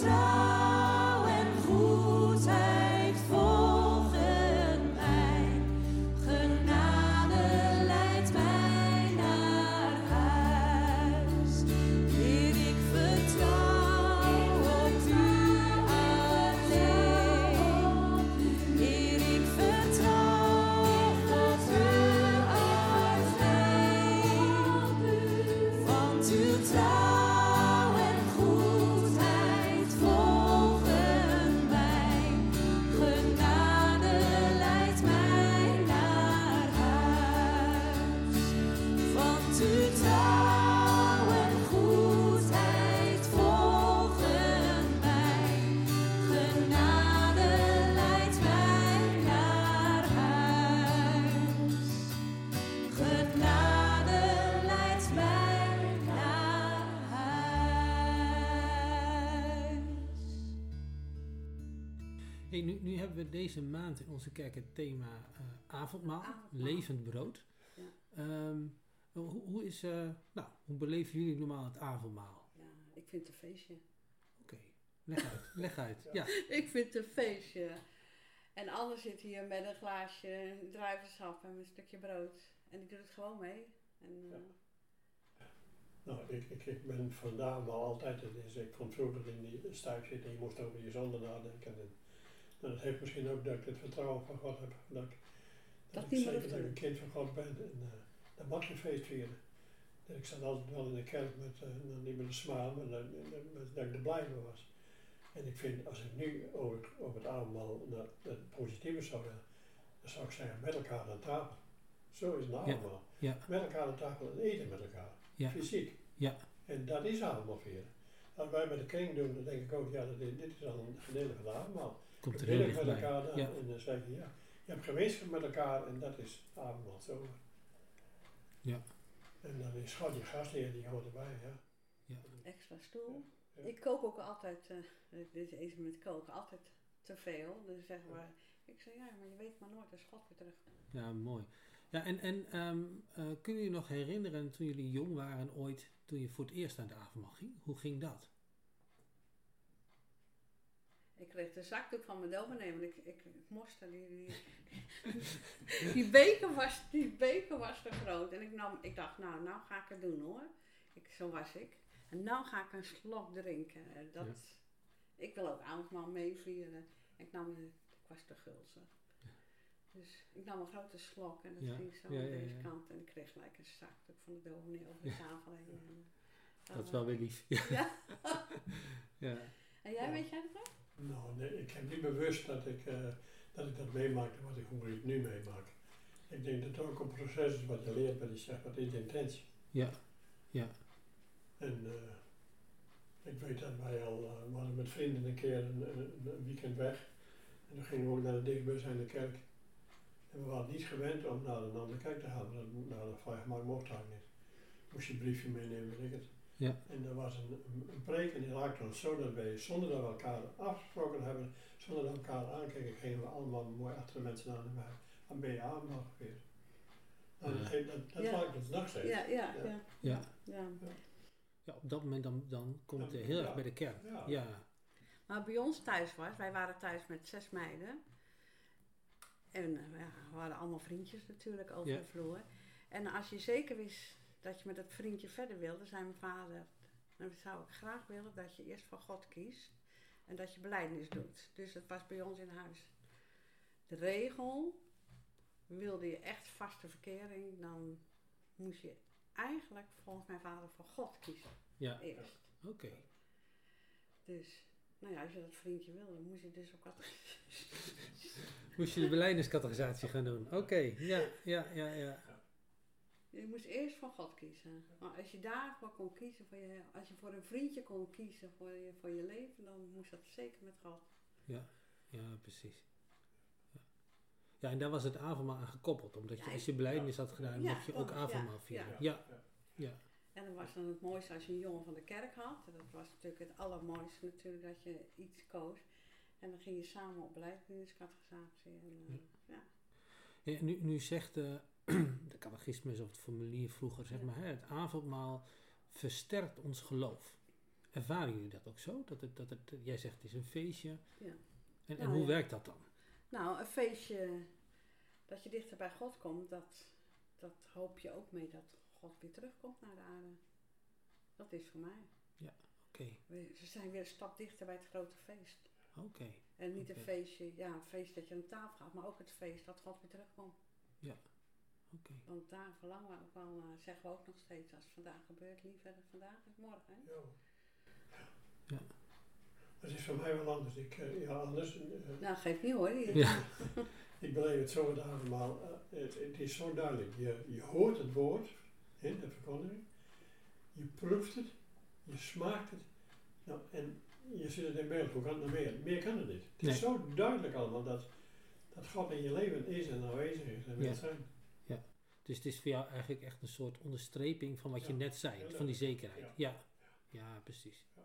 Want nu, nu hebben we deze maand in onze kerk het thema eh, avondmaal, Avondmaal. levend brood. Ja. Ehm, hoe, hoe, is, eh, nou, hoe beleven jullie normaal het avondmaal? Ja, ik vind het een feestje. Oké, leg uit, leg uit. Ja, Ik vind het een feestje. En Anne zit hier met een glaasje druivensap en een stukje brood. En ik doe het gewoon mee. En, eh, Nou, ik, ik, ik ben vandaan wel altijd, dus ik kon vroeger in die zitten en je moest over je zonde nadenken. En, nou, dat heeft misschien ook dat ik het vertrouwen van God heb, dat ik, Dat ik meer zeker dat ik een kind van God ben. En uh, dan mag je feest vieren. Ik zat altijd wel in de kerk met, eh, nou, niet met een smile, maar dat, dat- dat- dat ik er blij mee was. En ik vind, als ik nu over, over het avondmaal naar het positieve zou willen, dan zou ik zeggen met elkaar aan tafel. Zo is het avondmaal. ja, Met elkaar aan tafel en eten met elkaar. Ja. Fysiek. Ja. En dat is avondmaal vieren. Als wij met de kring doen, dan denk ik ook, ja, dat is- dit is al een gedeelte van de avondmaal. Komt er We heel met elkaar dan, Ja, en dan zeg je, ja, je hebt gemeenschap met elkaar en dat is avondmaal. Zo. Ja. En dan is God je gastheer, die hoort erbij, ja. extra stoel. Ja. Ik kook ook altijd, eh, dit is eens met koken, altijd te veel. Dus zeggen we, ik zeg ja, maar je weet maar nooit als God weer terug. ja mooi. Ja, en, en ehm, eh, kunnen jullie nog herinneren toen jullie jong waren ooit, toen je voor het eerst aan het avondmaal ging? Hoe ging dat? Ik kreeg de zakdoek van mijn dominee, want ik, ik, ik moest die, die, die, beker was, die beker was te groot. En ik, nam, ik dacht, nou, nou ga ik het doen hoor. Ik, zo was ik. En nou ga ik een slok drinken. Eh, Dat, Ja. Ik wil ook avondmaal meevieren. Ik nam, de- ik was te gulzig. Dus ik nam een grote slok en dat Ja, ging zo aan deze kant. En ik kreeg gelijk een zakdoek van de dominee over de tafel heen. En, Dat is wel weer lief. Ja. ja. En jij, weet jij dat ook? Nou, nee, ik heb niet bewust dat ik, eh, dat ik dat meemaakte wat ik, hoe ik het nu meemaak. Ik denk dat het ook een proces is wat je leert, wat je zegt, wat is de intentie. Ja, ja. En eh, ik weet dat wij al, uh, we hadden met vrienden een keer een, een, een weekend weg. En toen gingen we ook naar de dichtbijzijnde kerk. En we waren niet gewend om naar een andere kerk te gaan, want dat- naar de vrijgemaakt mocht daar niet. Moest je een briefje meenemen, weet ik het. Ja. En er was een, een, preek en die raakte ons zo dat wij, zonder dat we elkaar afgesproken hebben, zonder dat we elkaar aankeken, gingen we allemaal mooi achter de mensen aan en wij aan ben je avondmaal geweest. Dat, dat, Ja. raakt ons nog steeds. Ja, ja, Ja. ja. Ja. ja. ja, op dat moment dan, dan komt het Ja, heel erg bij de kern. Ja. Ja, Maar bij ons thuis was, wij waren thuis met zes meiden. En eh, ja, we hadden allemaal vriendjes natuurlijk over Ja. de vloer. En als je zeker wist dat je met dat vriendje verder wilde, zei mijn vader, dan zou ik graag willen dat je eerst voor God kiest en dat je beleidnis doet. Dus dat was bij ons in huis. De regel, wilde je echt vaste verkering, dan moest je eigenlijk volgens mijn vader voor God kiezen. ja. Eerst. oké. Dus, nou ja, als je dat vriendje wilde, dan moest je dus ook wat. Moest je de beleidingscategorisatie gaan doen? Oké, ja, ja, ja, ja. Je moest eerst voor God kiezen. Maar als je daarvoor kon kiezen, voor je, als je voor een vriendje kon kiezen voor je, voor je leven, dan moest dat zeker met God. Ja, ja precies. Ja. ja, en daar was het avondmaal aan gekoppeld. Omdat je, Ja, als je belijdenis had gedaan, Ja, mocht je ook avondmaal ja, vieren. ja. Ja, ja. ja. En dan was dan het mooiste als je een jongen van de kerk had. Dat was natuurlijk het allermooiste natuurlijk, dat je iets koos. En dan ging je samen op beleidscatechisatie. En, eh, ja. Ja, nu, nu zegt eh, de catechismus of het formulier vroeger, zeg Ja. maar, hè, het avondmaal versterkt ons geloof. Ervaren jullie dat ook zo? Dat het, dat het, jij zegt het is een feestje. Ja. En, en Nou, hoe ja. werkt dat dan? Nou, een feestje dat je dichter bij God komt, dat, dat hoop je ook mee dat God weer terugkomt naar de aarde. Dat is voor mij. Oké, We, ze zijn weer een stap dichter bij het grote feest. oké, En niet een feestje, ja, een feest dat je aan tafel gaat, maar ook het feest dat God weer terugkomt. Oké. Want daar verlangen we ook wel, eh, zeggen we ook nog steeds, als het vandaag gebeurt, liever vandaag is morgen. Hè? Ja. Ja. Het is voor mij wel anders. Ik, eh, ja, anders. eh, Nou, geeft niet hoor. Ja. Ik beleef het zo het avondmaal. eh, het, het is zo duidelijk. Je, je hoort het woord in de verkondiging. Je proeft het. Je smaakt het. Nou, en je zit het in beeld. Hoe kan het nog meer? Meer kan het niet. Het Nee. is zo duidelijk allemaal dat, dat God in je leven is en aanwezig is en wil Ja. zijn. Dus het is voor jou eigenlijk echt een soort onderstreping van wat je net zei, van die zekerheid. Ja. Ja, ja, precies. Ja,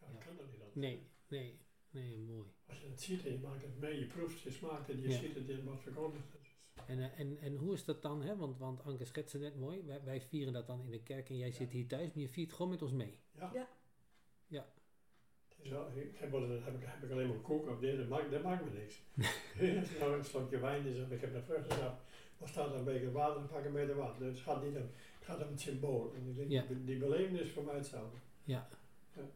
Ja. dat kan dat niet anders. Nee, nee, nee, mooi. Als je het ziet en je maakt het mee, je proeft, je smaakt het, je Ja. ziet het in wat verkondigd is. En, eh, en, en hoe is dat dan, hè? Want, want Anke schetste net mooi, wij, wij vieren dat dan in de kerk en jij Ja. zit hier thuis, maar je viert gewoon met ons mee. Ja. Ja. Ja. Het is wel, ik heb, heb, ik, heb ik alleen maar koek op dit, dat maakt, dat maakt me niks. Als nou een slokje wijn is of ik heb een vruchtensap, dan staat er een beker water pak een meter water. Dus het gaat niet om, het gaat om het symbool. En ik denk, Ja. die, die beleving is voor mij hetzelfde. Ja. Ja.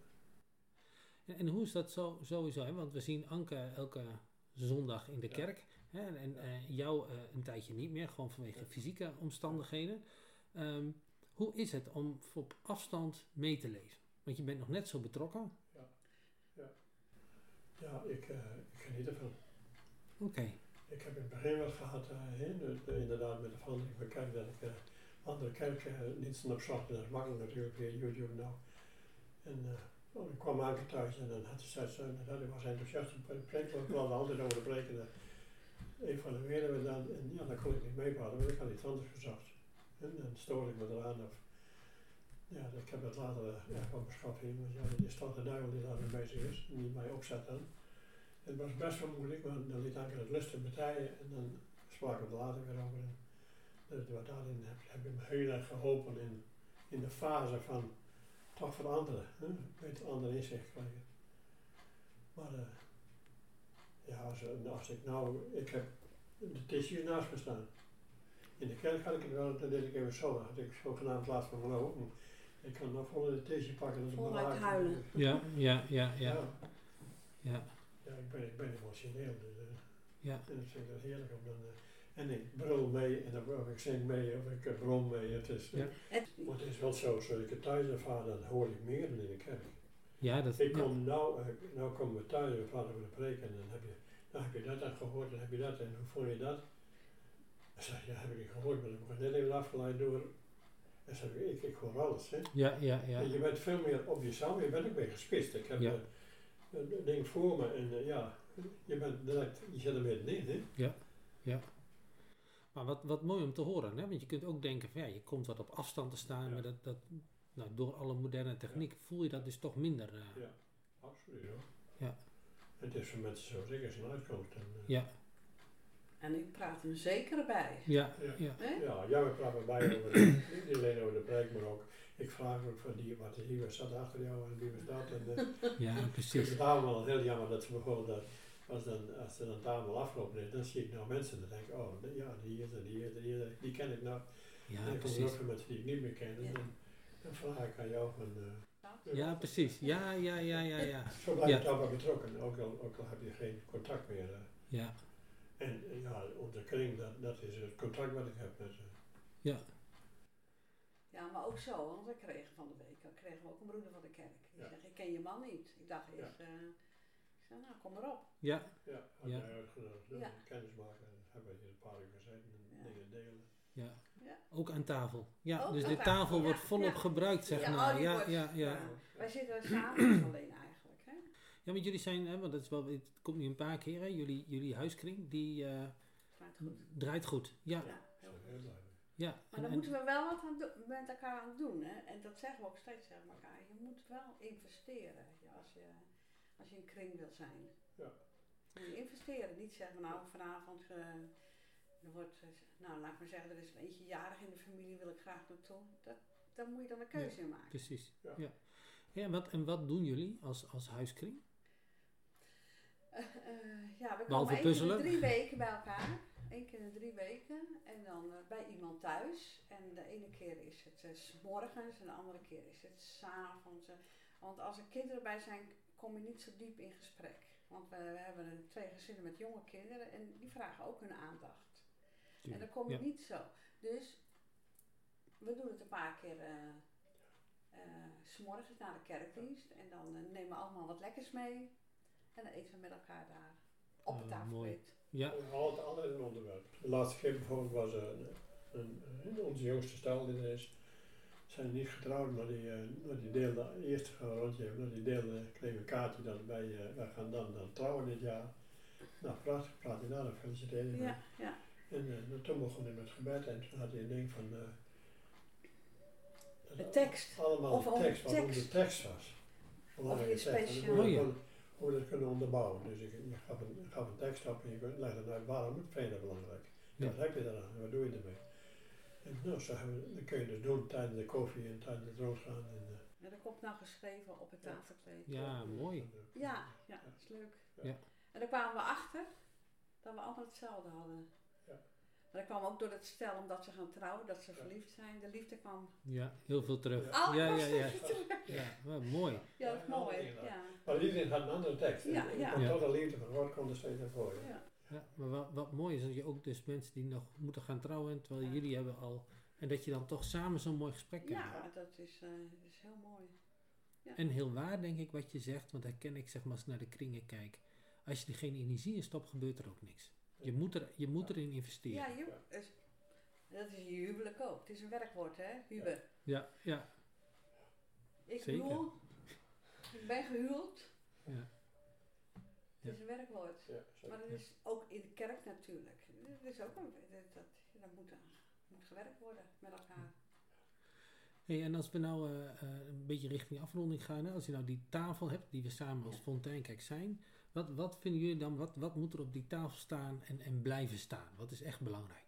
En, en hoe is dat zo, sowieso? Hè? Want we zien Anke elke zondag in de Ja. kerk. Hè? En, en eh, jou eh, een tijdje niet meer, gewoon vanwege Ja. fysieke omstandigheden. Ehm, hoe is het om op afstand mee te leven? Want je bent nog net zo betrokken. Ja, ik, eh, ik geniet ervan. Oké. Ik heb in het begin wel gehad, eh, eh, inderdaad met de verandering van kerk, dat ik eh, andere kerkdiensten opzocht. En dat is makkelijk natuurlijk via YouTube nou. En eh, oh, ik kwam Anke thuis en dan had eh, dat hij was enthousiast op de preek, want we hadden altijd over de preek. En uh, evalueerden we dan, en ja, dan kon ik niet meepraten, want ik had iets anders gezocht. En dan stoor ik me eraan of... Ja, ik heb dat later eh, ja, van beschouwd, want ja, dat is toch de duivel die daarmee bezig is, en die mij opzet dan. Het was best wel moeilijk, maar dan liet ik het lustig betijen en dan spraken we er later weer over. En dus wat daarin heb, heb je me heel erg geholpen in, in de fase van toch veranderen, hè? met andere inzicht krijgen. Maar eh, ja, als, als ik nou, ik heb de tissues naast me staan. In de kerk had ik het wel, dat deed ik even zo, had ik zogenaamd laat van geloof. Ik kan nog vol in de tissue pakken. Voluit huilen. Ja, ja, ja, ja. ja. Ja, Ja, ik ben, ik ben emotioneel. Dus, eh, ja. en dat vind ik dat heerlijk. Om dan, eh, en ik brul mee en dan of ik zing mee of ik uh, bron mee. Het is, eh, Ja. Maar het is wel zo, zoals ik het thuis ervaar, dan hoor ik meer dan in de kerk. Ja, dat Ik ja. kom nou, eh, nou komen we thuis en praten over de preek en dan heb je, dan heb je dat dan gehoord en heb je dat en hoe vond je dat? Ik zeg, ja, heb ik niet gehoord, maar ik ben net even afgeleid door. En zeg ik, ik, ik hoor alles. Hè. Ja, ja, ja. En je bent veel meer op jezelf, je bent ook meer gespitst. Ik heb Ja. Ding voor me en eh, ja, je bent direct, je zit er middenin. Hè. Maar wat, wat mooi om te horen, hè? want je kunt ook denken van ja, je komt wat op afstand te staan, Ja. maar dat, dat, nou, door alle moderne techniek voel je dat dus toch minder. eh, Ja, absoluut hoor. Ja. Het is voor mensen zoals ik is een uitkomst. En, eh, ja, en ik praat er zeker bij. ja, Ja. ja, Hè? Ja, jij praat erbij over, de- niet alleen over de preek, maar ook, ik vraag ook van die, wat is hier, staat achter jou en wie was dat. En, eh, ja, ik vind precies. het daarom wel heel jammer dat ze bijvoorbeeld, dat, als, dan, als er dan tafel afgelopen is, dan zie ik nou mensen die denken, oh ja, die is er, die is er, die is er, die ken ik nou. Ja, en dan komen er ook precies. veel mensen die ik niet meer ken. En dan, dan vraag ik aan jou van, eh, Ja, precies. Ja, ja, ja, ja, ja. zo blijf je Ja. toch wel betrokken, ook al, ook al heb je geen contact meer. eh. Ja, En eh, ja, onze kring, dat, dat is het contact wat ik heb met ze. ja, Ja, maar ook zo, want we kregen van de week we kregen we ook een broeder van de kerk. Die Ja. zegt, ik ken je man niet. Ik dacht eerst, eh, ik zei, nou kom maar op. ja, Ja, had Ja. jij uitgenodigd, Ja. kennis maken, en hebben we hier een paar uur gezeten en Ja. dingen delen. ja. Ja. Ook aan tafel. Ja, Ook dus de tafel, tafel ja, wordt volop ja. gebruikt, zeg Ja, maar. oh, ja, ja, ja. Ja. Wij zitten samen alleen eigenlijk. Hè? Ja, want jullie zijn, hè, want dat is wel, het komt nu een paar keer, hè, jullie, jullie huiskring, die eh, goed. draait goed. Ja, heel goed. Ja. Maar dan en- moeten we wel wat aan doen- met elkaar aan doen. Hè? En dat zeggen we ook steeds tegen elkaar. Je moet wel investeren ja, als, je, als je een kring wil zijn. Ja. Moet je investeren. Niet zeggen nou vanavond eh, er wordt, eh, nou laat ik maar zeggen, er is eentje jarig in de familie, wil ik graag naartoe. Dat, daar moet je dan een keuze in maken. Precies. Ja. Ja. ja. en, wat, en wat doen jullie als, als huiskring? Eh, eh, ja, we Behalve komen één keer puzzelen. in de drie weken bij elkaar. Eén keer in de drie weken. En dan eh, bij iemand thuis. En de ene keer is het eh, s morgens en de andere keer is het s'avonds. eh. want als er kinderen bij zijn, kom je niet zo diep in gesprek. Want we, we hebben twee gezinnen met jonge kinderen en die vragen ook hun aandacht. En dan kom je Ja. niet zo. Dus we doen het een paar keer s morgens na de kerkdienst. En dan nemen we allemaal wat lekkers mee. En dan eten we met elkaar daar op het Ja, Altijd, altijd een onderwerp. De laatste keer bijvoorbeeld was een, een, een- onze jongste stel die er is, zijn niet getrouwd, maar die, eh, maar die deelde, eerst gaan we een rondje hebben, maar die deelde, kreeg een kaartje dat wij, eh, wij gaan dan, dan trouwen dit jaar. Nou, prachtig, praat hij daar, dan feliciteerde hij. Ja, ja. En eh, toen begon hij met gebed en toen had hij een ding van... eh, De het tekst. Allemaal Of de tekst, tekst. onze tekst was. Belangrijke je. En speciaal- Hoe, we ja. dat kunnen onderbouwen. Dus ik, je gaf, een, gaf een tekst op en je legde uit waarom vind je dat belangrijk. Ja. Wat heb je daaraan en wat doe je ermee? En nou, zo hebben we, dat kun je dus doen tijdens de koffie en tijdens het rondgaan. En, eh, En dat komt nou geschreven op het tafelkleed. ja, mooi. Ja, ja, dat is leuk. Ja. En daar kwamen we achter dat we allemaal hetzelfde hadden. Ja. Maar dat kwam ook door het stel omdat ze gaan trouwen, dat ze verliefd zijn. De liefde kwam. Ja, heel veel terug. Oh, Ja, ja, was ja. Ja, mooi. Ja, dat is Ja, mooi. Ja. Maar iedereen had een andere tekst. Ja, en, ja. en Ja. tot de liefde van God komt er steeds naar voren. Ja. Ja, maar wat, wat mooi is dat je ook dus mensen die nog moeten gaan trouwen, terwijl Ja. jullie hebben al, en dat je dan toch samen zo'n mooi gesprek hebben. Ja, dat is, eh, is heel mooi. En heel waar denk ik wat je zegt, want herken ik zeg maar als ik naar de kringen kijk. Als je er geen energie in stopt, gebeurt er ook niks. Je moet, er, je moet erin investeren. Ja, je, is, dat is je huwelijk ook. Het is een werkwoord, hè? Huwen. Ja, ja, Ik Zeker. huwel. Ik ben gehuwd. ja. Het is een werkwoord. Ja. Maar dat is ook in de kerk natuurlijk. Dat is ook een, dat, dat, dat moet, moet gewerkt worden met elkaar. Hey, en als we nou eh, eh, een beetje richting afronding gaan, hè, als je nou die tafel hebt die we samen als Ja. Fonteinkijk zijn, wat, wat vinden jullie dan, wat, wat moet er op die tafel staan en, en blijven staan? Wat is echt belangrijk?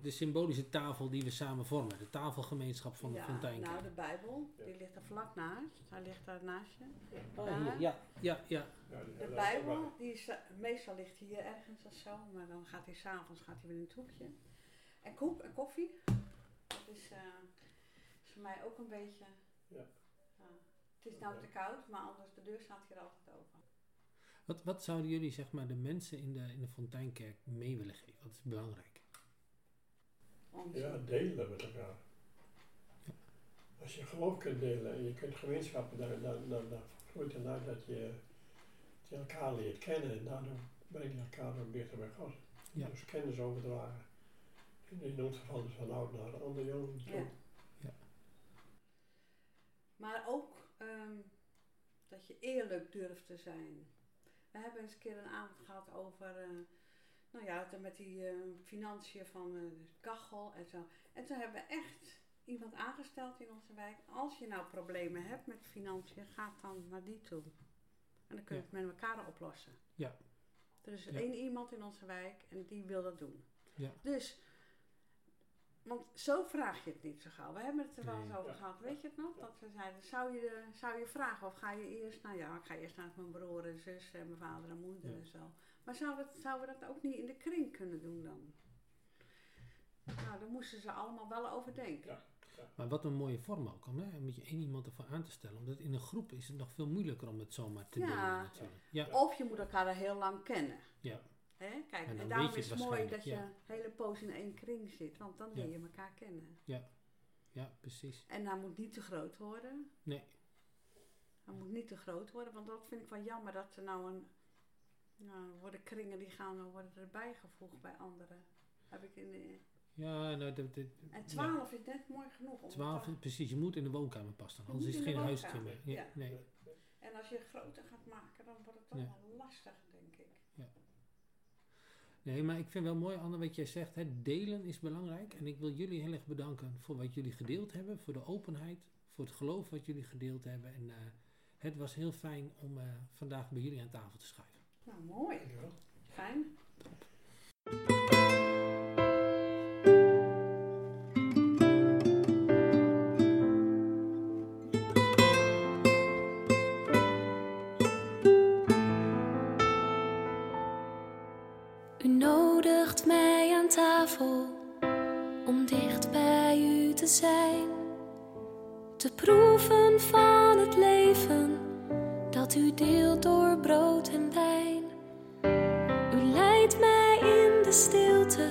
De symbolische tafel die we samen vormen, de tafelgemeenschap van de ja, nou de Bijbel, die ligt er vlak naast. Hij ligt daar naast je. Ah, Ja. hier, ja, ja, De Bijbel, die is, eh, meestal ligt hier ergens of zo, maar dan gaat hij s'avonds gaat hij weer in het hoekje. En koek en koffie, dat is, eh, is voor mij ook een beetje. Ja. ja. het is nou te koud, maar anders de deur staat hier altijd open. Wat, wat zouden jullie zeg maar de mensen in de, in de Fonteinkerk mee willen geven? Wat is belangrijk? Ja, delen met elkaar. Als je geloof kunt delen en je kunt gemeenschappen, dan, dan, dan, dan groeit het uit dat je, dat je elkaar leert kennen en daardoor breng je elkaar ook dichter bij God. Ja. Dus kennis overdragen. In, ons geval dus van oud naar ander jong. toe. Ja. Maar ook ehm, dat je eerlijk durft te zijn. We hebben eens een keer een avond gehad over, eh, nou ja, met die eh, financiën van eh, de kachel en zo. En toen hebben we echt iemand aangesteld in onze wijk. Als je nou problemen hebt met financiën, ga dan naar die toe. En dan kun je Ja. het met elkaar oplossen. Ja. Er is Ja. één iemand in onze wijk en die wil dat doen. Ja. Dus, want zo vraag je het niet zo gauw. We hebben het er wel eens Nee. over Ja. gehad. Weet je het nog? Dat we zeiden, zou je, zou je vragen of ga je eerst, nou ja, ik ga eerst naar mijn broer en zus en mijn vader en moeder Ja. en zo. Maar zouden we, zouden we dat ook niet in de kring kunnen doen dan? Nou, daar moesten ze allemaal wel over denken. Ja. Maar wat een mooie vorm ook, om hè, met je één iemand ervoor aan te stellen. Omdat in een groep is het nog veel moeilijker om het zomaar te natuurlijk. Ja, Of je moet elkaar al heel lang kennen. ja, Hè? Kijk, En daarom is het mooi dat je een hele poos in één kring zit. Want dan leer Ja. je elkaar kennen. ja, precies. En hij moet niet te groot worden. Nee, Hij moet niet te groot worden, want dat vind ik wel jammer dat er nou een. Nou, worden kringen die gaan worden erbij gevoegd bij anderen. Heb ik in de Ja, nou, dat, dat- En 12 is net mooi genoeg. om 12, te- precies, je moet in de woonkamer passen, anders is het geen woonkamer, Ja, ja. nee. En als je groter gaat maken, dan wordt het toch Ja. wel lastig. Nee, maar ik vind wel mooi, Anne, wat jij zegt. Hè, delen is belangrijk. En ik wil jullie heel erg bedanken voor wat jullie gedeeld hebben, voor de openheid, voor het geloof wat jullie gedeeld hebben. En eh, het was heel fijn om eh, vandaag bij jullie aan tafel te schuiven. Nou, mooi. Ja. Fijn. Te proeven van het leven dat u deelt door brood en wijn. U leidt mij in de stilte,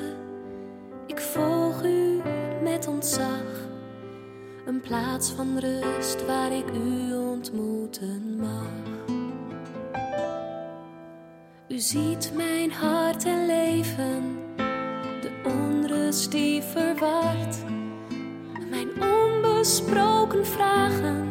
ik volg u met ontzag. Een plaats van rust waar ik u ontmoeten mag. U ziet mijn hart en leven, de onrust die verwart. Mijn onbesproken vragen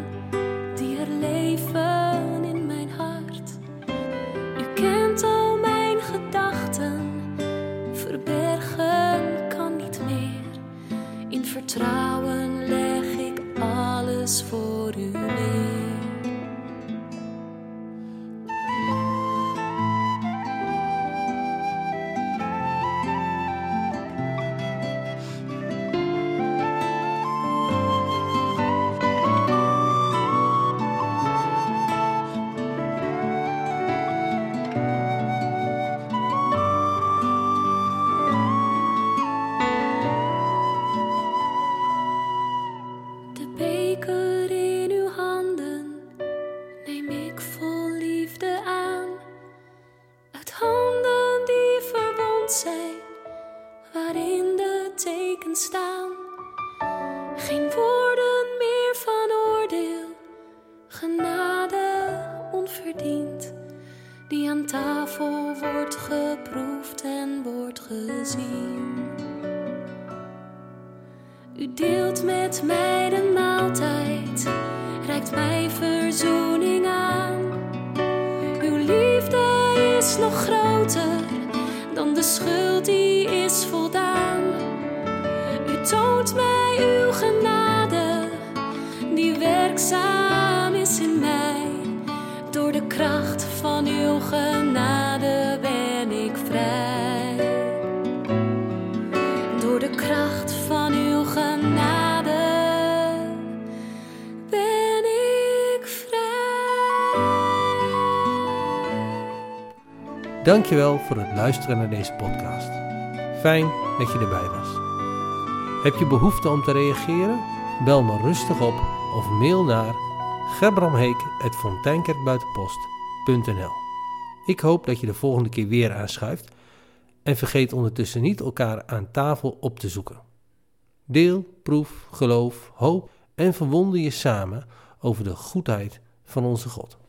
Dankjewel voor het luisteren naar deze podcast. Fijn dat je erbij was. Heb je behoefte om te reageren? Bel me rustig op of mail naar gebramheek.fonteinkerkbuitenpost.nl Ik hoop dat je de volgende keer weer aanschuift en vergeet ondertussen niet elkaar aan tafel op te zoeken. Deel, proef, geloof, hoop en verwonder je samen over de goedheid van onze God.